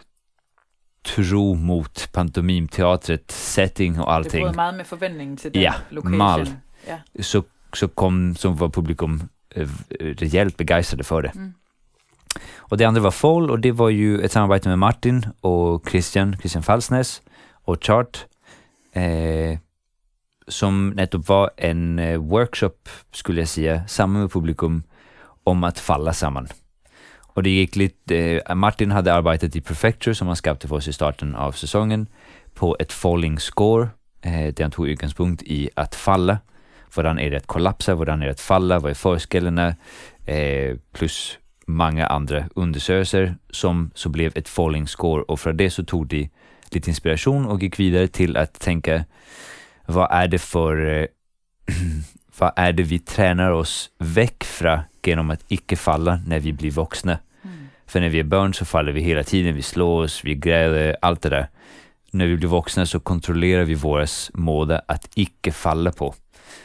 Speaker 2: tro mot pantomimteatret, setting och allting. Det
Speaker 1: var meget med förväntning till den
Speaker 2: ja,
Speaker 1: location.
Speaker 2: Mal. Ja, så, så kom, så var publikum eh, rejält begeistrade för det. Mm. Och det andra var Fall och det var ju ett samarbete med Martin och Christian, Christian Falsnäs och Chart. Eh, som nettopp var en eh, workshop, skulle jag säga, samman med publikum om att falla samman. Och det gick lite, eh, Martin hade arbetat i Prefecture som han skapade för oss i starten av säsongen på ett falling score, eh, där han tog utgångspunkt i att falla. Hvordan är det att kollapsa, hvordan är det att falla, vad är förskällorna, eh, plus många andra undersökelser som så blev ett falling score och från det så tog de lite inspiration och gick vidare till att tänka vad är det för vad är det vi tränar oss väck från genom att icke falla när vi blir vuxna? Mm. För när vi är barn så faller vi hela tiden, vi slår oss, vi gräver, allt det där. När vi blir vuxna så kontrollerar vi våra måde att icke falla på.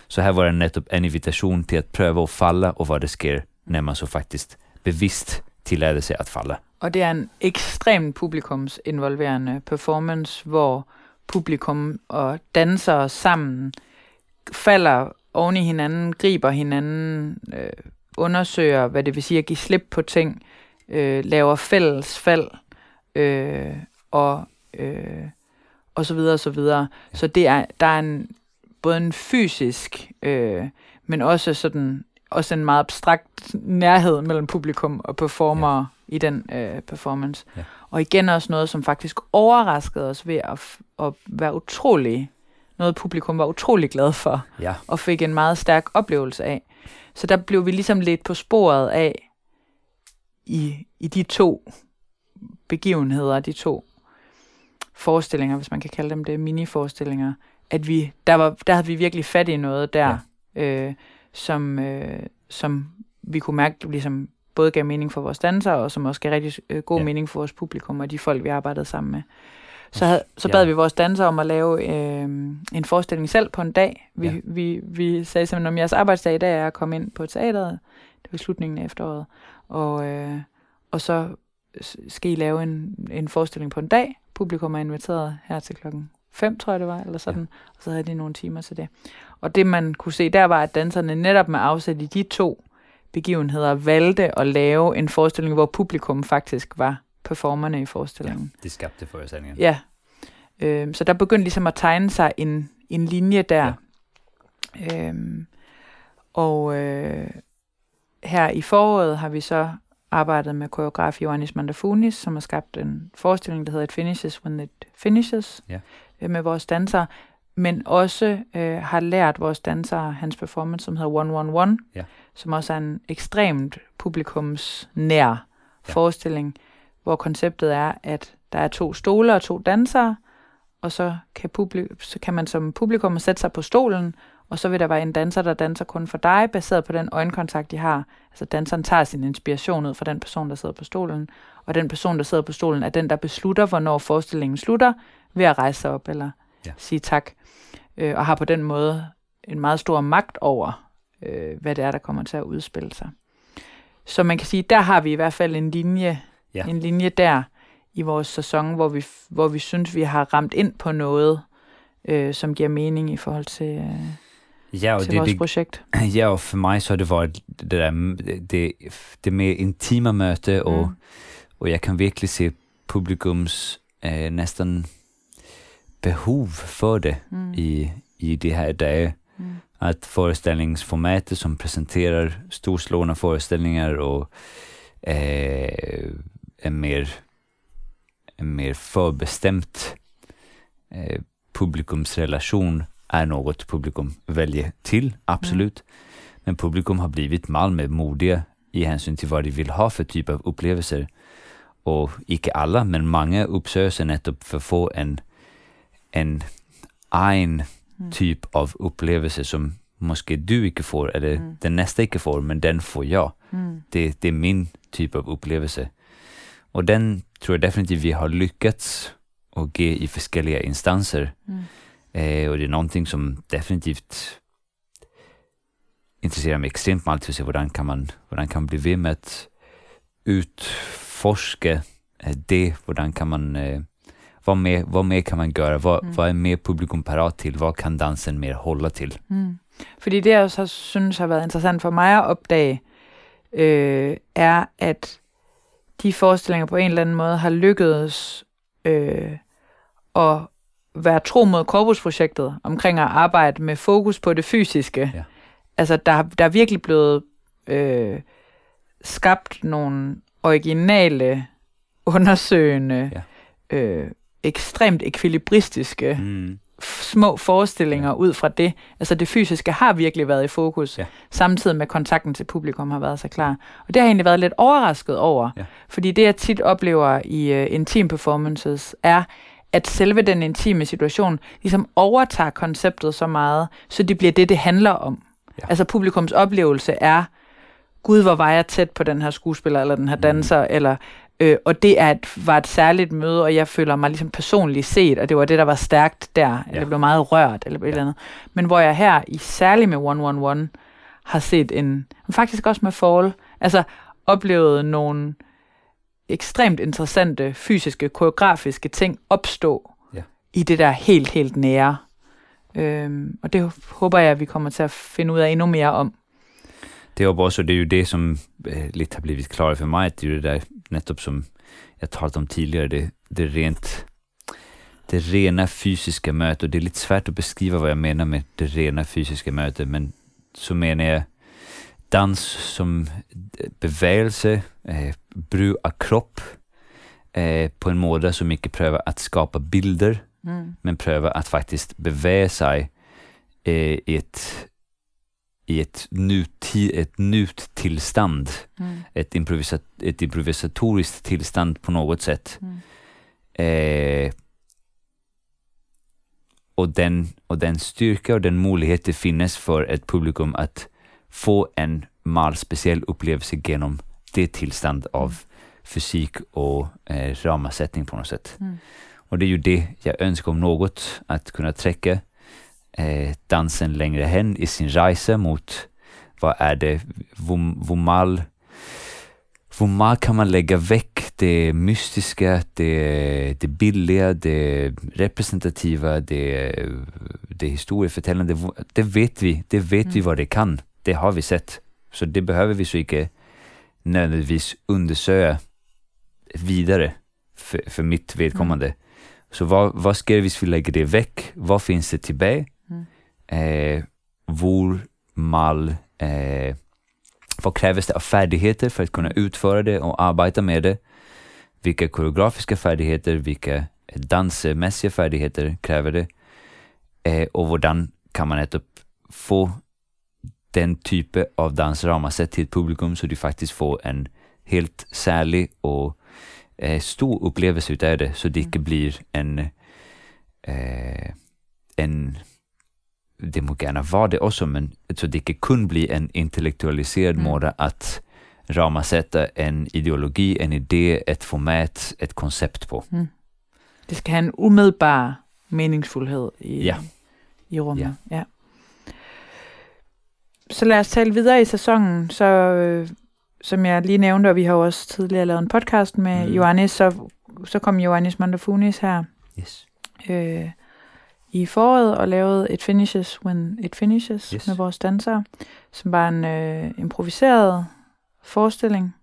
Speaker 2: Så här var det nettopp en invitation till att pröva att falla och vad det sker när man så faktiskt bevisst tillåter sig att falla.
Speaker 1: Och det är en extremt publikumsinvolverande performance, hvor publikum og dansere sammen falder oven i hinanden, griber hinanden, øh, undersøger, hvad det vil sige at give slip på ting, øh, laver fælles fald, øh, og, øh, og så videre og så videre. Så det er, der er en, både en fysisk, øh, men også sådan også en meget abstrakt nærhed mellem publikum og performer ja. i den øh, performance. Ja. Og igen også noget, som faktisk overraskede os ved at, at være utrolig noget publikum var utrolig glad for, ja. og fik en meget stærk oplevelse af. Så der blev vi ligesom lidt på sporet af, i, i de to begivenheder, de to forestillinger, hvis man kan kalde dem det, mini-forestillinger, at vi, der, var, der havde vi virkelig fat i noget der, ja. øh, som, øh, som vi kunne mærke ligesom både gav mening for vores dansere, og som også gav rigtig øh, god ja. mening for vores publikum og de folk, vi arbejdede sammen med. Så, havde, så bad ja. vi vores dansere om at lave øh, en forestilling selv på en dag. Vi, ja. vi, vi sagde simpelthen, om jeres arbejdsdag i dag er at komme ind på teateret. Det var slutningen af efteråret. Og, øh, og så skal I lave en, en forestilling på en dag. Publikum er inviteret her til klokken 5, tror jeg det var, eller sådan. Ja. Og så havde de nogle timer til det. Og det man kunne se der var, at danserne netop med afsæt i de to begivenheder valgte at lave en forestilling, hvor publikum faktisk var performerne i forestillingen.
Speaker 2: Ja, de skabte forestillingen.
Speaker 1: Ja. Øh, så der begyndte ligesom at tegne sig en, en linje der. Ja. Øhm, og øh, her i foråret har vi så arbejdet med koreograf Ioannis Mandafunis, som har skabt en forestilling, der hedder It Finishes When It Finishes,
Speaker 2: ja.
Speaker 1: Øh, med vores dansere, men også øh, har lært vores dansere hans performance, som hedder 111,
Speaker 2: ja.
Speaker 1: som også er en ekstremt publikumsnær ja. forestilling, hvor konceptet er, at der er to stole og to dansere, og så kan, publik- så kan man som publikum sætte sig på stolen, og så vil der være en danser, der danser kun for dig, baseret på den øjenkontakt, de har. Altså danseren tager sin inspiration ud fra den person, der sidder på stolen, og den person, der sidder på stolen, er den, der beslutter, hvornår forestillingen slutter, ved at rejse sig op eller ja. sige tak, øh, og har på den måde en meget stor magt over, øh, hvad det er, der kommer til at udspille sig. Så man kan sige, der har vi i hvert fald en linje, ja. en linje der i vores sæson, hvor vi, hvor vi synes, vi har ramt ind på noget, øh, som giver mening i forhold til... Øh, ja, og til det, vores det, projekt. (clears throat)
Speaker 2: Ja, og for mig så det varit det, der, det, det mer intima möte och, mm. Och jag kan verkligen se publikums eh, nästan behov för det mm. i, i de här dagar. Mm. Att föreställningsformatet som presenterar storslående föreställningar och eh, en mer, en mer förbestämt eh, publikumsrelation är något publikum väljer till, absolut. Mm. Men publikum har blivit Malmö modiga i hänsyn till vad de vill ha för typ av upplevelser. Och icke alla, men många uppsöker sig nettopp för att få en, en egen mm. typ av upplevelse som måske du ikke får, eller mm. den nästa ikke får, men den får jag. Mm. Det, det är min typ av upplevelse. Och den tror jag definitivt vi har lyckats att ge i olika instanser. Mm. Eh, och det är någonting som definitivt intresserar mig extremt mycket att se hvordan kan man, hvordan kan man bli ved med att utforska eh, det, hvordan kan man eh, vad mer, vad mer kan man göra? Vad, mm. vad är mer publikum parat till? Vad kan dansen mer hålla till?
Speaker 1: Mm. Fordi det, jeg så synes har været interessant for mig at opdage, øh, er, at de forestillinger på en eller anden måde har lykkedes øh, at være tro mod korpusprojektet omkring at arbejde med fokus på det fysiske. Ja. Altså, der, der er virkelig blevet øh, skabt nogle originale, undersøgende, ja. øh, ekstremt ekvilibristiske mm. små forestillinger ja. ud fra det. Altså det fysiske har virkelig været i fokus, ja. samtidig med kontakten til publikum har været så klar. Og det har jeg egentlig været lidt overrasket over, ja. fordi det jeg tit oplever i uh, intim performances er, at selve den intime situation ligesom overtager konceptet så meget, så det bliver det, det handler om. Ja. Altså publikums oplevelse er, gud, hvor var jeg tæt på den her skuespiller, eller den her mm. danser, mm. eller Øh, og det er et, var et særligt møde, og jeg føler mig ligesom personligt set, og det var det, der var stærkt der, ja. eller blev meget rørt, eller ja. et eller andet. Men hvor jeg her, i særligt med 111, har set en, faktisk også med Fall, altså oplevet nogle ekstremt interessante fysiske, koreografiske ting opstå ja. i det der helt, helt nære. Øhm, og det håber jeg, at vi kommer til at finde ud af endnu mere om.
Speaker 2: Det är också, det är ju det som eh, lite har blivit klart för mig, at det är det der, nettopp som jag talat om tidigare, det, det rent det rena fysiska mötet, och det är lite svårt att beskriva vad jag menar med det rena fysiska mötet, men så menar jag dans som eh, bevægelse, eh, brug af kropp eh, på en måde som ikke prøver at skapa bilder, mm. men prövar att faktiskt beväga sig eh, i ett i ett, nuti, ett nuttillstånd, mm. ett, improvisat, ett improvisatoriskt tillstånd på något sätt. Mm. Eh, och, den, och den styrka och den möjlighet det finns för ett publikum att få en mal speciell upplevelse genom det tillstånd av mm. fysik och eh, ramarsättning på något sätt. Mm. Och det är ju det jag önskar om något, att kunna träcka eh, dansen längre hen i sin resa mot vad är det, Vomal, Vomal kan man lägga väck det mystiska, det, det billiga, det representativa, det, det historieförtällande. Det vet vi, det vet mm. vi vad det kan. Det har vi sett. Så det behöver vi så inte nödvändigtvis undersöka vidare för, för mitt vedkommande. Så vad, vad sker hvis vi lägger det väck? Vad finns det tillbaka?
Speaker 1: Mm.
Speaker 2: Eh, hvor mal, eh, vad krävs det av färdigheter för att kunna utföra det och arbeta med det? Vilka koreografiska färdigheter, vilka dansmässiga färdigheter kräver det? Eh, och hvordan kan man netop få den type av dansrammersæt til et publikum, så de faktisk får en helt særlig og eh, stor oplevelse ut af det, så det ikke bliver en, eh, en det må gerne være det også, men så det ikke kun bliver en intellektualiseret
Speaker 1: Mm.
Speaker 2: måde at rammesætte en ideologi, en idé, et format, et koncept på.
Speaker 1: Det skal have en umiddelbar meningsfuldhed i,
Speaker 2: Ja.
Speaker 1: i rummet. Ja. ja. Så lad os tale videre i sæsonen. Så, øh, som jeg lige nævnte, og vi har jo også tidligere lavet en podcast med
Speaker 2: Mm.
Speaker 1: Johannes, så, så kom Johannes Montefunis her
Speaker 2: Yes.
Speaker 1: øh, i foråret og lavede et Finishes When It Finishes
Speaker 2: Yes.
Speaker 1: med vores dansere, som var en øh, improviseret forestilling.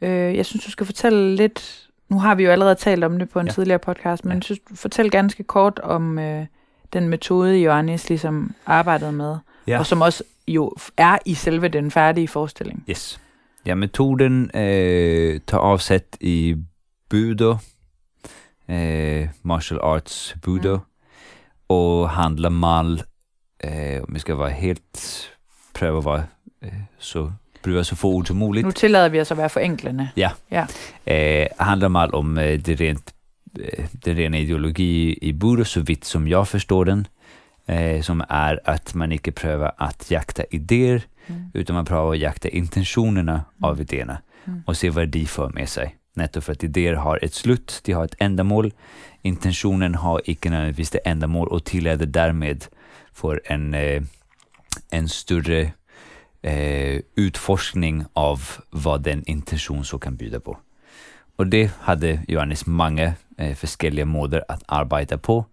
Speaker 1: Øh, jeg synes, du skal fortælle lidt, nu har vi jo allerede talt om det på en
Speaker 2: Ja.
Speaker 1: tidligere podcast, men
Speaker 2: Ja.
Speaker 1: synes, fortæl ganske kort om øh, den metode, Johannes ligesom arbejdede med,
Speaker 2: Ja.
Speaker 1: og som også jo er i selve den færdige forestilling.
Speaker 2: Yes. Ja, metoden øh, tager afsæt i Budo, øh, martial arts Budo,
Speaker 1: Mm.
Speaker 2: og handler mal, øh, om jeg skal være helt, prøve at være øh, så, prøve så få ord som muligt.
Speaker 1: Nu tillader vi os at være forenklende.
Speaker 2: Eh, handlar mal om eh, det rent, eh, den rena ideologi i Budo, så vitt som jag förstår den, eh, som är att man inte prövar att jakta idéer,
Speaker 1: Mm.
Speaker 2: utan man prövar att jakta intentionerna
Speaker 1: Mm.
Speaker 2: av idéerna
Speaker 1: Mm.
Speaker 2: och se vad de för med sig. Nettopp för att idéer har ett slut, de har ett ändamål. Intentionen har icke nödvändigtvis det ändamål och tilleder därmed för en, eh, en större eh, utforskning av vad den intention så kan bjuda på. Och det hade Johannes många eh, forskellige måder att arbeta på.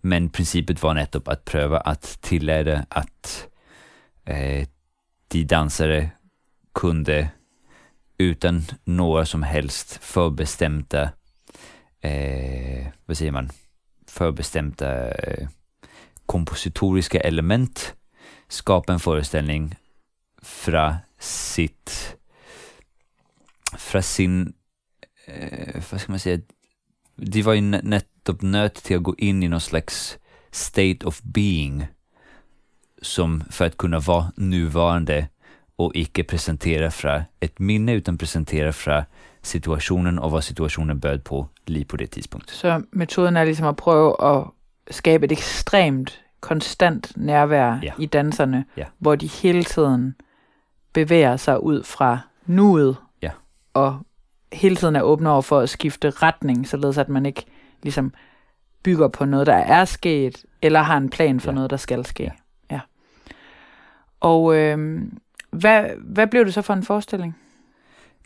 Speaker 2: Men principet var nettopp att pröva att tillära att eh, de dansare kunde utan några som helst förbestämda, eh, vad säger man, förbestämda eh, kompositoriska element skapa en föreställning från sitt, från sin, eh, vad ska man säga, de var ju nettopp nöt till att gå in i någon slags state of being som för att kunna vara nuvarande och icke presentera fra ett minne utan presentera fra situationen og hvad situationen bød på lige på det tidspunkt.
Speaker 1: Så metoden er ligesom at prøve at skabe et ekstremt konstant nærvær
Speaker 2: Ja.
Speaker 1: i danserne,
Speaker 2: Ja.
Speaker 1: hvor de hele tiden bevæger sig ud fra nuet,
Speaker 2: Ja.
Speaker 1: og hele tiden er åbne over for at skifte retning, således at man ikke ligesom bygger på noget, der er sket, eller har en plan for
Speaker 2: Ja.
Speaker 1: noget, der skal ske.
Speaker 2: Ja.
Speaker 1: Og øhm, hvad, hvad blev det så for en forestilling?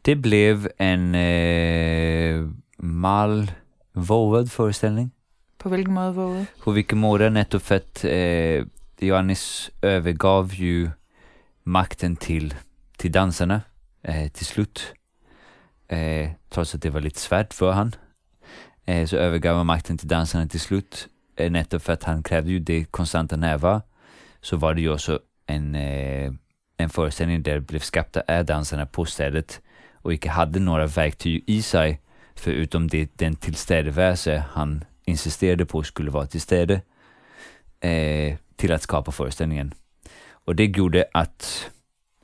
Speaker 2: Det blev en eh, mal vågad föreställning.
Speaker 1: På hvilken måde våget?
Speaker 2: På vilken måde nettopp för att eh, Johannes övergav ju makten till, till dansarna eh, till slut. Eh, trots att det var lite svårt för han. Eh, så övergav han makten till dansarna till slut. Eh, nettopp för att han krävde ju det konstanta närvaro. Så var det ju också en, eh, en föreställning där det blev skapta av dansarna på stället och inte hade några verktyg i sig förutom det, den tillstädevärelse han insisterade på skulle vara tillstäde eh, till att skapa föreställningen. Och det gjorde att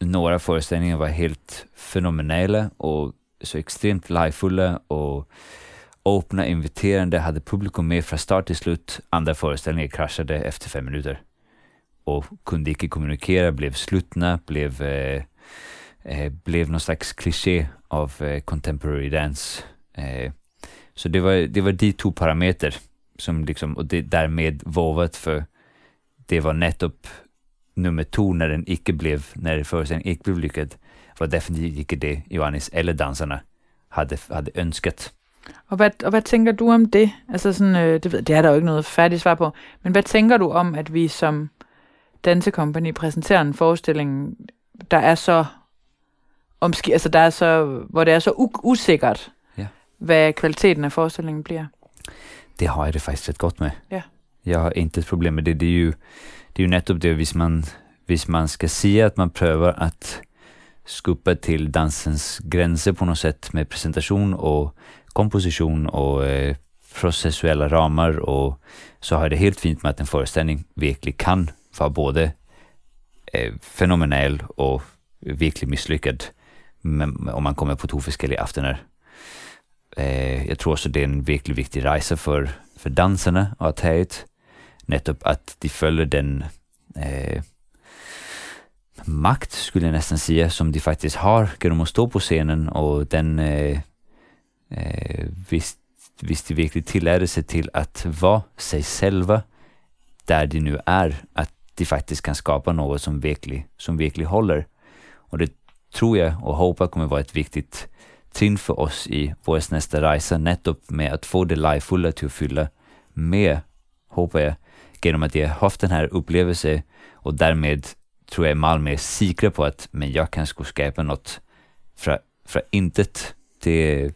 Speaker 2: några föreställningar var helt fenomenala och så extremt livefulla och öppna, inviterande, hade publikum med från start till slut. Andra föreställningar kraschade efter fem minuter och kunde inte kommunicera, blev slutna, blev, eh, eh, blev någon slags kliché av eh, contemporary dance. Eh, så det var, det var de två parametrar som liksom, och det därmed vågat för det var nettopp nummer två när den icke blev, när föreställningen icke blev lyckad, var definitivt icke det Johannes eller dansarna hade, hade önskat.
Speaker 1: Og hvad, og hvad tænker du om det? Altså sådan, øh, det, ved, det er der jo ikke noget færdigt svar på. Men hvad tænker du om, at vi som dansekompagni præsenterer en forestilling, der er så omski, altså der er så, hvor det er så u- usikkert,
Speaker 2: Ja.
Speaker 1: hvad kvaliteten af forestillingen bliver.
Speaker 2: Det har jeg det faktisk ret godt med.
Speaker 1: Ja.
Speaker 2: Jeg har inte ett problem med det. Det är ju, det är ju netop det, hvis man, hvis man ska säga att man prövar att skuppa till dansens gränser på något sätt med presentation och komposition och eh, processuella ramar och så har det helt fint med att en föreställning verkligen kan var både eh, fenomenal och virkelig misslyckad men, om man kommer på to forskellige aftener. Eh, jeg tror også, det er en virkelig vigtig rejse for, for danserne at tage ut. Netop at de følger den eh, makt, skulle jeg næsten sige, som de faktisk har genom at stå på scenen, og den, eh, eh, hvis, hvis de virkelig tillader sig til at være sig själva der de nu er, at de faktisk kan skapa noget, som virkelig, som virkelig holder. Och det tror jag och hoppas kommer vara ett viktigt trin för oss i vår nästa resa, nettopp med att få det livefulla till att fylla med, hoppas jag, genom att jag haft den här upplevelsen och därmed tror jag Malmö är säkra på att men jag kan skulle skapa något från, från intet. Det,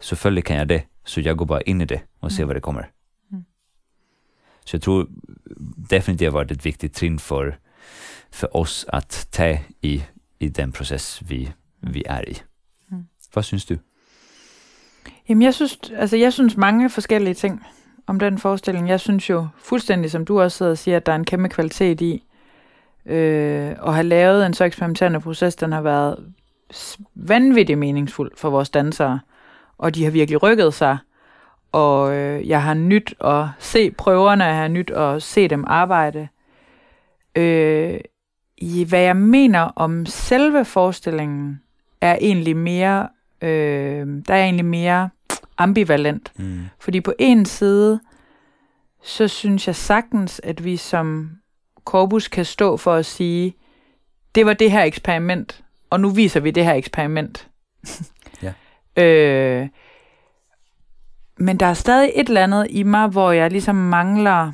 Speaker 2: selvfølgelig kan jag det, så jag går bara in i det och ser
Speaker 1: Mm.
Speaker 2: vad det kommer.
Speaker 1: Mm.
Speaker 2: Så jag tror definitivt har varit ett viktigt trin för, för oss att ta i, i den process, vi, vi er i.
Speaker 1: Mm.
Speaker 2: Hvad synes du?
Speaker 1: Jamen, jeg synes, altså, jeg synes mange forskellige ting om den forestilling. Jeg synes jo fuldstændig, som du også sidder og siger, at der er en kæmpe kvalitet i øh, at have lavet en så eksperimenterende proces. Den har været vanvittigt meningsfuld for vores dansere, og de har virkelig rykket sig. Og øh, jeg har nyt at se prøverne, jeg har nyt at se dem arbejde. Øh, i hvad jeg mener om selve forestillingen, er egentlig mere, øh, der er egentlig mere ambivalent.
Speaker 2: Mm.
Speaker 1: Fordi på en side, så synes jeg sagtens, at vi som korpus kan stå for at sige, det var det her eksperiment, og nu viser vi det her eksperiment.
Speaker 2: Ja. (laughs)
Speaker 1: øh, men der er stadig et eller andet i mig, hvor jeg ligesom mangler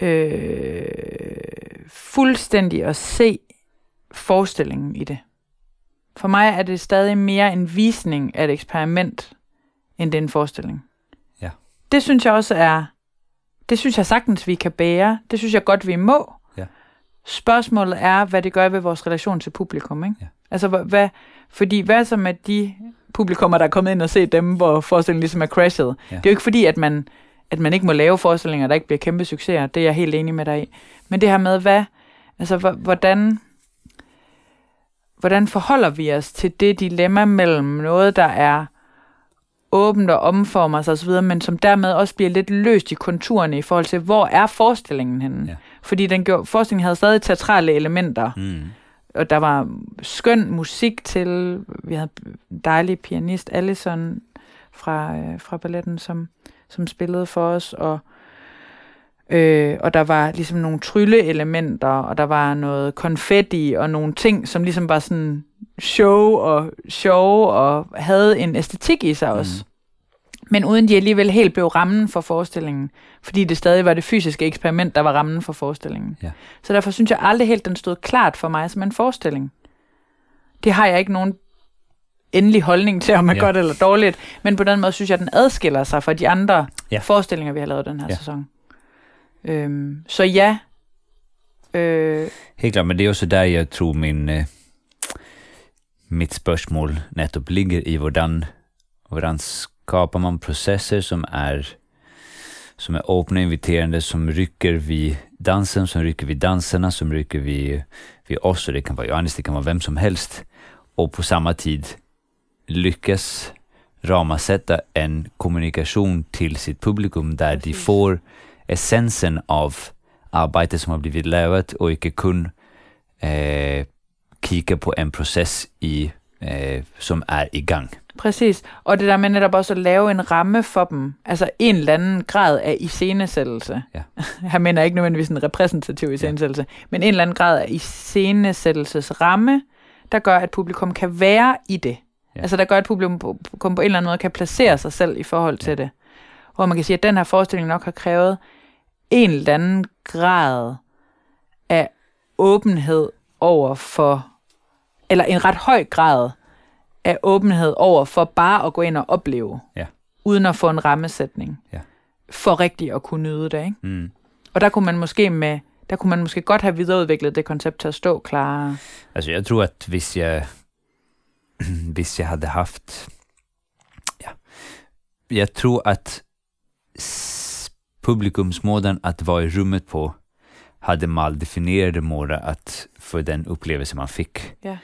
Speaker 1: øh, fuldstændig at se forestillingen i det. For mig er det stadig mere en visning af et eksperiment, end det er en forestilling.
Speaker 2: Ja.
Speaker 1: Det synes jeg også er, det synes jeg sagtens, vi kan bære. Det synes jeg godt, vi må.
Speaker 2: Ja.
Speaker 1: Spørgsmålet er, hvad det gør ved vores relation til publikum. Ikke?
Speaker 2: Ja.
Speaker 1: Altså, hvad- fordi hvad så med de publikummer, der er kommet ind og set dem, hvor forestillingen ligesom er crashet?
Speaker 2: Ja.
Speaker 1: Det er jo ikke fordi, at man, at man ikke må lave forestillinger, der ikke bliver kæmpe succeser. Det er jeg helt enig med dig i. Men det her med, hvad, altså, hvor- hvordan, hvordan forholder vi os til det dilemma mellem noget, der er åbent og omformer sig osv., men som dermed også bliver lidt løst i konturerne i forhold til, hvor er forestillingen henne?
Speaker 2: Ja.
Speaker 1: Fordi den gjorde, forestillingen havde stadig teatrale elementer,
Speaker 2: Mm.
Speaker 1: Og der var skøn musik til, vi havde en dejlig pianist, Allison fra, øh, fra balletten, som, som spillede for os, og, øh, og der var ligesom nogle trylleelementer, og der var noget konfetti, og nogle ting, som ligesom var sådan show og show, og havde en æstetik i sig også. Men uden de alligevel helt blev rammen for forestillingen, fordi det stadig var det fysiske eksperiment, der var rammen for forestillingen.
Speaker 2: Ja.
Speaker 1: Så derfor synes jeg aldrig helt, den stod klart for mig som en forestilling. Det har jeg ikke nogen endelig holdning til, om er
Speaker 2: Ja.
Speaker 1: godt eller dårligt, men på den måde synes jeg, den adskiller sig fra de andre
Speaker 2: Ja.
Speaker 1: forestillinger, vi har lavet den her
Speaker 2: Ja.
Speaker 1: sæson. Øhm, så ja, øh,
Speaker 2: Helt klart, men det er også der, jeg tror min, eh, mitt spørgsmål netop ligger i hvordan, hvordan skapar man processer som är som är öppna, inviterande, som rycker vid dansen, som rycker vid danserna, som rycker vid, vid oss, och det kan vara Johannes, det kan vara vem som helst, och på samma tid lyckas ramasätta en kommunikation till sitt publikum där de
Speaker 1: Precis.
Speaker 2: får essensen av arbete som har blivit lavet och inte kun eh, kigga på en process i, eh, som er i gang.
Speaker 1: Præcis. Og det der med netop også at lave en ramme for dem, altså en eller anden grad af iscenesættelse.
Speaker 2: Ja. (laughs)
Speaker 1: Her mener ikke nødvendigvis en repræsentativ iscenesættelse, men en eller anden grad af iscenesættelsesramme, der gør, at publikum kan være i det.
Speaker 2: Ja.
Speaker 1: Altså der gør, at publikum på, på, på en eller anden måde kan placere sig selv i forhold til det. Hvor man kan sige, at den her forestilling nok har krævet en eller anden grad af åbenhed over for, eller en ret høj grad af åbenhed over for bare at gå ind og opleve,
Speaker 2: Ja.
Speaker 1: uden at få en rammesætning,
Speaker 2: Ja.
Speaker 1: for rigtigt at kunne nyde det. Ikke?
Speaker 2: Mm.
Speaker 1: Og der kunne man måske med der kunne man måske godt have videreudviklet det koncept til at stå klarere.
Speaker 2: Alltså jag tror att hvis jag, (clears throat) hvis jag hade haft, ja, jag tror att s- publikumsmåden att vara i rummet på hade maldefinierade måder att för den upplevelse man fick.
Speaker 1: Ja.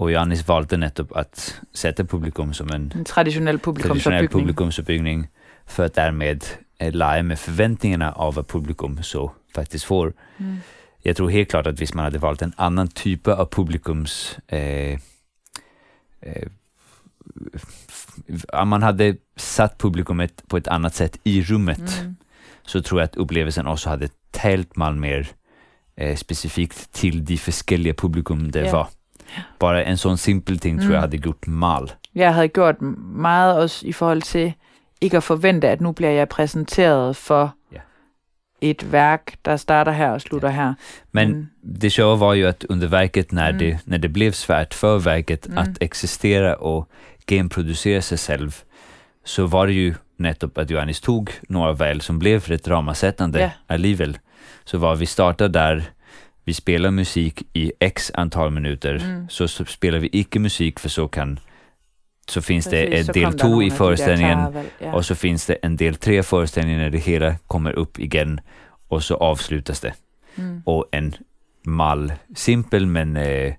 Speaker 2: Och Janis valde netop att sätta publikum som en
Speaker 1: En traditionel
Speaker 2: traditionell
Speaker 1: publikumsopbygning.
Speaker 2: publikumsuppbyggning för att därmed eh, lege med förväntningarna av vad publikum så faktiskt får.
Speaker 1: Mm.
Speaker 2: Jag tror helt klart att hvis man hade valt en annan typ av publikums... Eh, eh, om man hade satt publikumet på ett annat sätt i rummet
Speaker 1: Mm.
Speaker 2: så tror jag att upplevelsen också hade tält man mer eh, specifikt till de forskellige publikum det
Speaker 1: Ja.
Speaker 2: var. Bara en sån simpel ting tror
Speaker 1: Mm.
Speaker 2: jag hade gjort mal.
Speaker 1: Jeg havde gjort meget også i forhold til ikke at forvente, at nu bliver jeg præsenteret for
Speaker 2: Ja.
Speaker 1: et værk, der starter her og slutter her.
Speaker 2: Men
Speaker 1: Mm.
Speaker 2: det sjova var ju att under verket när,
Speaker 1: Mm.
Speaker 2: det, när det blev svärt för verket
Speaker 1: Mm.
Speaker 2: att existera och gameproducera sig själv så var det ju nettopp att Johannes tog några väl som blev rätt dramasättande
Speaker 1: Ja.
Speaker 2: allivel. Så var vi startar där, vi spelar musik i x antal minuter,
Speaker 1: Mm.
Speaker 2: så, så spelar vi icke musik för så kan så finns det
Speaker 1: Præcis,
Speaker 2: ett
Speaker 1: så
Speaker 2: del
Speaker 1: nogle
Speaker 2: i föreställningen
Speaker 1: Ja.
Speaker 2: och så finns det en del tre föreställningar när det hela kommer upp igen och så avslutas det
Speaker 1: mm.
Speaker 2: och en mal, simpel men eh,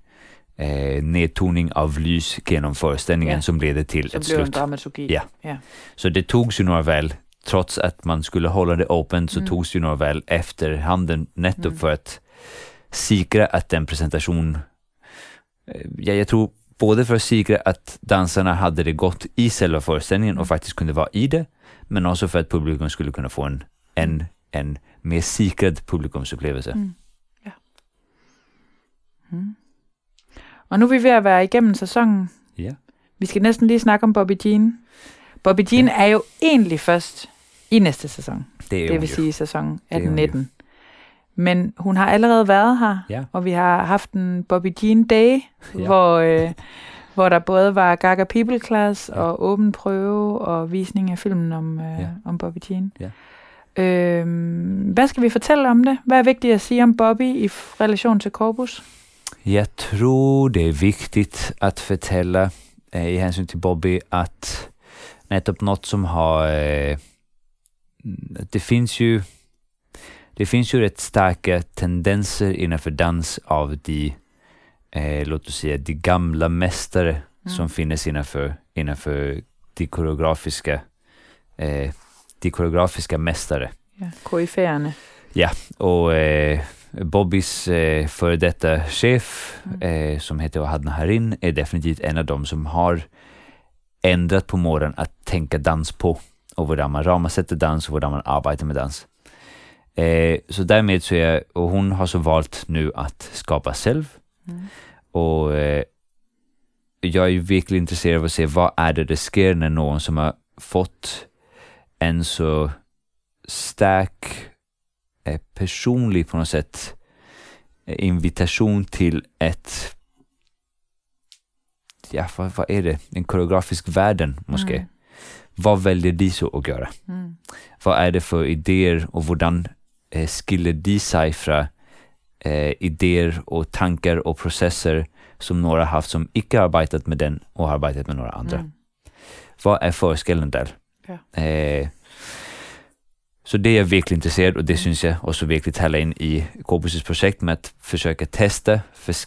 Speaker 2: eh, nedtoning av lys genom föreställningen
Speaker 1: Ja.
Speaker 2: som leder till
Speaker 1: Så
Speaker 2: ett
Speaker 1: en
Speaker 2: slut. Ja.
Speaker 1: ja.
Speaker 2: Så det togs ju några väl, trots att man skulle hålla det open, så
Speaker 1: Mm.
Speaker 2: togs ju några väl efterhanden nettopp
Speaker 1: Mm.
Speaker 2: för att säkra att den presentation, eh, ja, jag tror både för att säkra att dansarna hade det gott i själva föreställningen
Speaker 1: Mm.
Speaker 2: och faktiskt kunde vara i det, men också för att publikum skulle kunna få en, en, en mer säkrad publikumsupplevelse.
Speaker 1: Mm. ja. Mm. Og nu er vi ved at være igennem sæsonen.
Speaker 2: Ja.
Speaker 1: Vi skal næsten lige snakke om Bobby Jean. Bobby Jean er jo egentlig først i næste sæson.
Speaker 2: Det er
Speaker 1: Det
Speaker 2: jo
Speaker 1: vil sige
Speaker 2: er hun
Speaker 1: 18-19. Men hun har allerede været her,
Speaker 2: Ja.
Speaker 1: og vi har haft en Bobby Jean Day,
Speaker 2: Ja.
Speaker 1: hvor, øh, hvor der både var Gaga People Class
Speaker 2: Ja.
Speaker 1: og åben prøve og visning af filmen om, øh,
Speaker 2: Ja.
Speaker 1: om Bobby Jean.
Speaker 2: Ja.
Speaker 1: Øhm, hvad skal vi fortælle om det? Hvad er vigtigt at sige om Bobby i relation til Corpus?
Speaker 2: Jag tror det är viktigt att förtälla eh, i hänsyn till Bobby att nettopp något som har... Eh, det finns ju det finns ju rätt starka tendenser innanför dans av de, eh, låt oss säga, de gamla mästare
Speaker 1: Mm.
Speaker 2: som finns innanför, innanför de koreografiska eh, de koreografiska mästare.
Speaker 1: Ja, koryfærerne.
Speaker 2: Och eh, Bobbys eh, före detta chef,
Speaker 1: Mm.
Speaker 2: eh, som heter Ohadna Harin, är definitivt en av dem som har ändrat på måten att tänka dans på och hur man ramasätter dans och hur man arbetar med dans. Eh, så därmed så är, och hon har så valt nu att skapa själv
Speaker 1: Mm.
Speaker 2: och eh, jag är ju verkligen intresserad av att se vad är det det sker när någon som har fått en så stark eh, personlig på något sätt eh, invitation till ett ja, vad, vad är det? En koreografisk världen, måske.
Speaker 1: Mm.
Speaker 2: Vad väljer de så att göra?
Speaker 1: Mm.
Speaker 2: Vad är det för idéer och hvordan eh, skiller de sig från eh, idéer och tankar och processer som några haft som icke arbetat med den och har arbetat med några andra?
Speaker 1: Mm.
Speaker 2: Vad är forskellen där?
Speaker 1: Ja.
Speaker 2: Eh, så det är jag verkligen intresserad och det syns jag också verkligen hälla in i Corpus' projekt med att försöka testa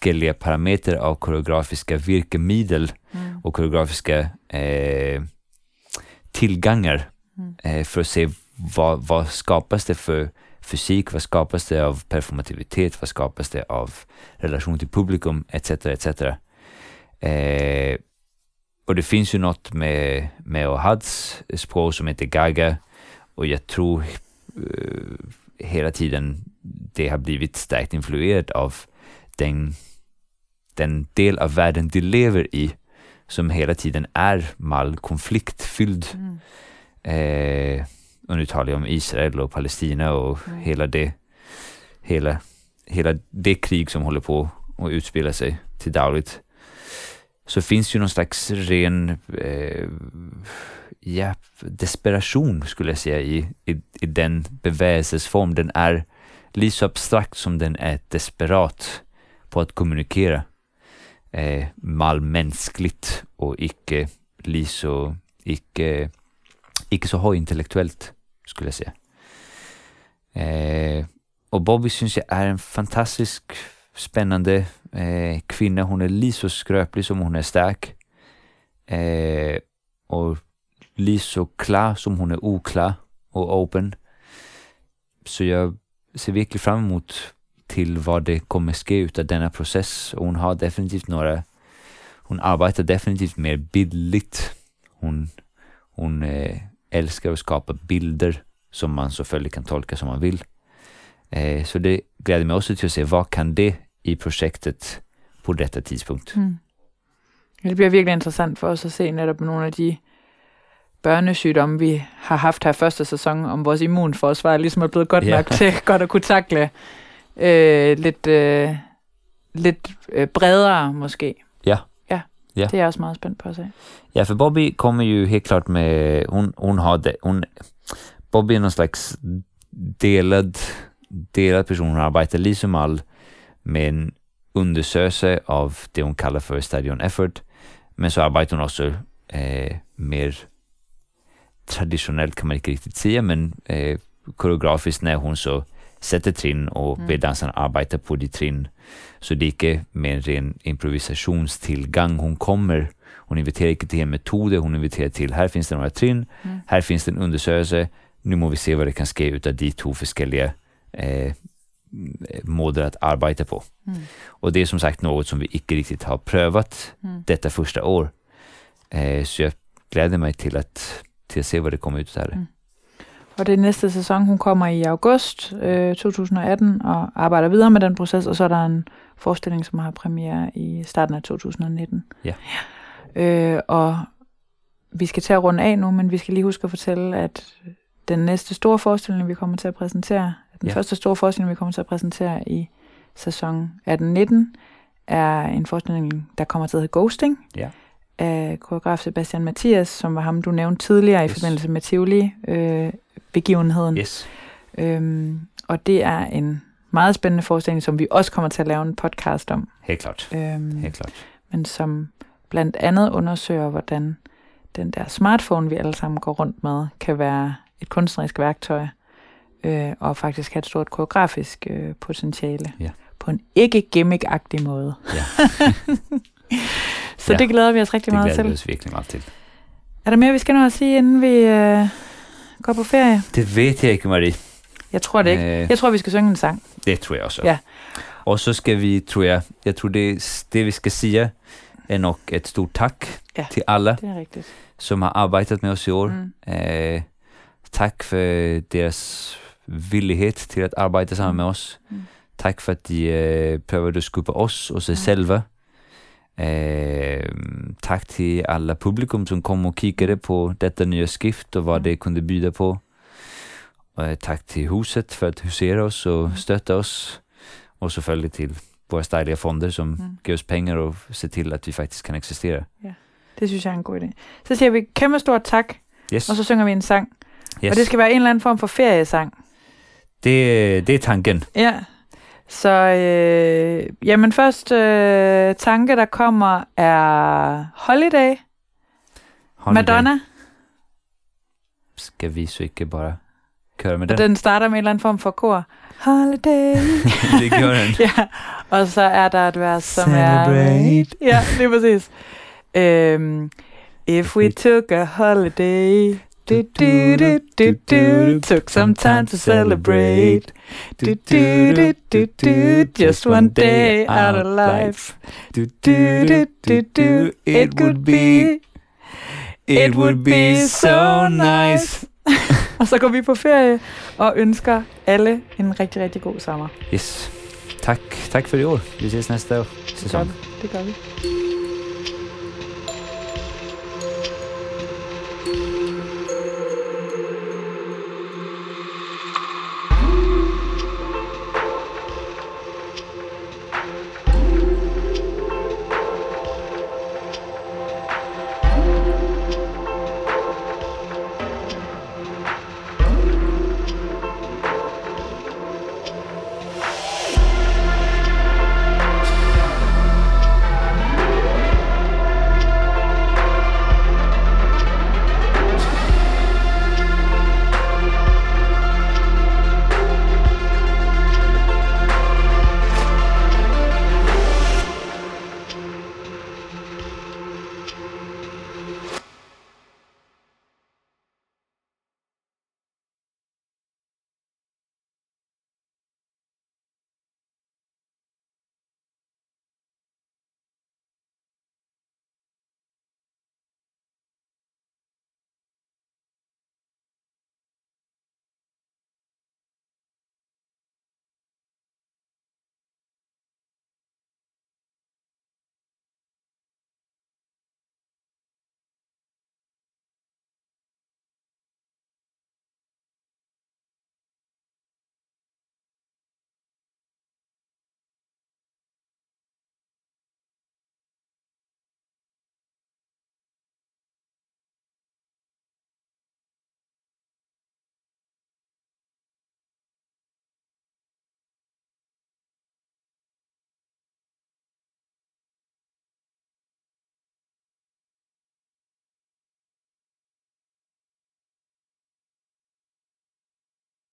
Speaker 2: olika parametrar av koreografiska virkemedel
Speaker 1: Mm.
Speaker 2: och koreografiska eh, tillgångar
Speaker 1: Mm.
Speaker 2: eh, för att se vad, vad skapas det för fysik, vad skapas det av performativitet, vad skapas det av relation till publikum, etc. etc. Eh, och det finns ju något med, med Ohads språk som heter Gaga och jag tror eh, hela tiden det har blivit starkt influerat av den, den del av världen de lever i som hela tiden är mal konfliktfylld.
Speaker 1: Mm.
Speaker 2: Eh, och nu talar jag om Israel och Palestina och
Speaker 1: Mm.
Speaker 2: hela det hela, hela det krig som håller på att utspela sig till dagligt. så finns ju någon slags ren eh, ja, desperation skulle jag säga i, i, i den bevägelsesform. Den är lika så abstrakt som den är desperat på att kommunikera eh, malmänskligt och icke li så, icke, icke så högintellektuellt skulle jag säga. Eh, och Bobby syns jag är en fantastisk spännande eh, kvinna. Hon är lika så skröplig som hon är stark. Eh, och lika så klar som hon är oklar och open. Så jag ser verkligen fram emot till vad det kommer ske utav denna process. Och hon har definitivt några, hon arbetar definitivt mer bildligt. Hon, hon eh, älskar att skapa bilder som man selvfølgelig kan tolka som man vill. Eh, så det gläder mig också till att se vad kan det i projektet på detta tidspunkt.
Speaker 1: Mm. Det bliver virkelig interessant for os at se netop nogle af de børnesygdomme, vi har haft her første sæson, om vores immunforsvar ligesom er blevet godt
Speaker 2: Ja.
Speaker 1: nok til (laughs) godt at kunne takle øh, lidt, øh, lidt øh, bredere måske.
Speaker 2: Ja.
Speaker 1: Ja, det er jeg også meget spændt på at se.
Speaker 2: Ja, för Bobby kommer ju helt klart med, hon, hon har det, hon, Bobby är någon slags delad, delad person. Hon arbetar liksom all med en undersökelse av det hon kallar för stadion effort. Men så arbetar hon också eh, mer traditionellt kan man inte riktigt säga, men eh, koreografiskt när hon så sätter trin och
Speaker 1: Mm.
Speaker 2: ber dansarna arbeta på de trin. Så det är inte med en ren improvisationstillgång hon kommer. Hon inviterar inte till en metod, hon inviterar till här finns det några trin,
Speaker 1: Mm.
Speaker 2: här finns det en undersökelse, nu må vi se vad det kan ske utav de två olika eh, måder att arbeta på.
Speaker 1: Mm.
Speaker 2: Och det är som sagt något som vi inte riktigt har prövat
Speaker 1: Mm.
Speaker 2: detta första år. Eh, så jag gläder mig till att, till att se vad det kommer ut av det.
Speaker 1: Mm. Og det næste sæson, hun kommer i august øh, 2018 og arbejder videre med den proces, og så er der en forestilling, som har premiere i starten af 2019.
Speaker 2: Ja.
Speaker 1: Øh, og vi skal til at runde af nu, men vi skal lige huske at fortælle, at den næste store forestilling, vi kommer til at præsentere, den
Speaker 2: Ja.
Speaker 1: første store forestilling, vi kommer til at præsentere i sæson 18-19, er en forestilling, der kommer til at hedde Ghosting,
Speaker 2: Ja.
Speaker 1: Af koreograf Sebastian Mathias, som var ham, du nævnte tidligere
Speaker 2: Yes.
Speaker 1: i forbindelse med Tivoli, øh.
Speaker 2: Yes.
Speaker 1: Øhm, og det er en meget spændende forestilling, som vi også kommer til at lave en podcast om,
Speaker 2: Helt klart.
Speaker 1: øhm,
Speaker 2: Helt klart.
Speaker 1: men som blandt andet undersøger, hvordan den der smartphone, vi alle sammen går rundt med, kan være et kunstnerisk værktøj, øh, og faktisk have et stort koreografisk øh, potentiale.
Speaker 2: Ja.
Speaker 1: På en ikke gimmick-agtig måde.
Speaker 2: Ja. (laughs)
Speaker 1: Så
Speaker 2: Ja.
Speaker 1: det glæder vi os rigtig
Speaker 2: Det
Speaker 1: meget til.
Speaker 2: vi oss verkligen meget til.
Speaker 1: Er der mere, vi skal nå at sige, inden vi øh, går på ferie?
Speaker 2: Det vet jeg ikke, Marie.
Speaker 1: Jeg tror det ikke.
Speaker 2: Eh,
Speaker 1: Jeg tror, vi skal synge en sang.
Speaker 2: det tror jeg også.
Speaker 1: Ja.
Speaker 2: Og så skal vi, tror jeg, jeg tror det, det vi skal sige, er nok et stort tak
Speaker 1: Ja.
Speaker 2: til alle,
Speaker 1: Det er rigtigt.
Speaker 2: som har arbejdet med os i år.
Speaker 1: Mm.
Speaker 2: Eh, tak for deres villighed til at arbejde sammen med os.
Speaker 1: Mm.
Speaker 2: Tak for at de eh, prøvede at skubbe os og sig
Speaker 1: Mm.
Speaker 2: selv. Eh, tak til alle publikum som kom og kiggede på dette nye skift og hvad
Speaker 1: Mm.
Speaker 2: det kunne byde på. Eh, tak til huset for at husere os og
Speaker 1: Mm.
Speaker 2: støtte os. Og selvfølgelig til vores dejlige fonder, som
Speaker 1: Mm.
Speaker 2: giver os penge og ser til, at vi faktisk kan eksistere.
Speaker 1: Det synes jeg er en god idé. Så siger vi kæmpe stort tak,
Speaker 2: Yes.
Speaker 1: og så synger vi en sang.
Speaker 2: yes.
Speaker 1: Og det skal være en eller anden form for feriesang.
Speaker 2: det, det er tanken.
Speaker 1: Ja. Så øh, jamen først øh, tanke, der kommer, er Holiday,
Speaker 2: Holiday.
Speaker 1: Madonna.
Speaker 2: Skal vi så ikke bare køre med den?
Speaker 1: den starter med en eller anden form for kor. Holiday. (laughs)
Speaker 2: det gør den.
Speaker 1: ja, og så er der et vers, som
Speaker 2: Celebrate.
Speaker 1: er... Ja, lige præcis. Øhm, if we took a holiday, do, do, do, do, do, took some time to celebrate, do, do, do, do, do, just one day out of life,
Speaker 2: Do,
Speaker 1: do, do, do, do, it would be,
Speaker 2: it would be so nice. (laughs)
Speaker 1: og så går vi på ferie og ønsker alle en rigtig, rigtig god sommer.
Speaker 2: Yes. Tak, tak for i år. Vi ses næste år.
Speaker 1: Det gør
Speaker 2: Sæson.
Speaker 1: vi. Det gør vi.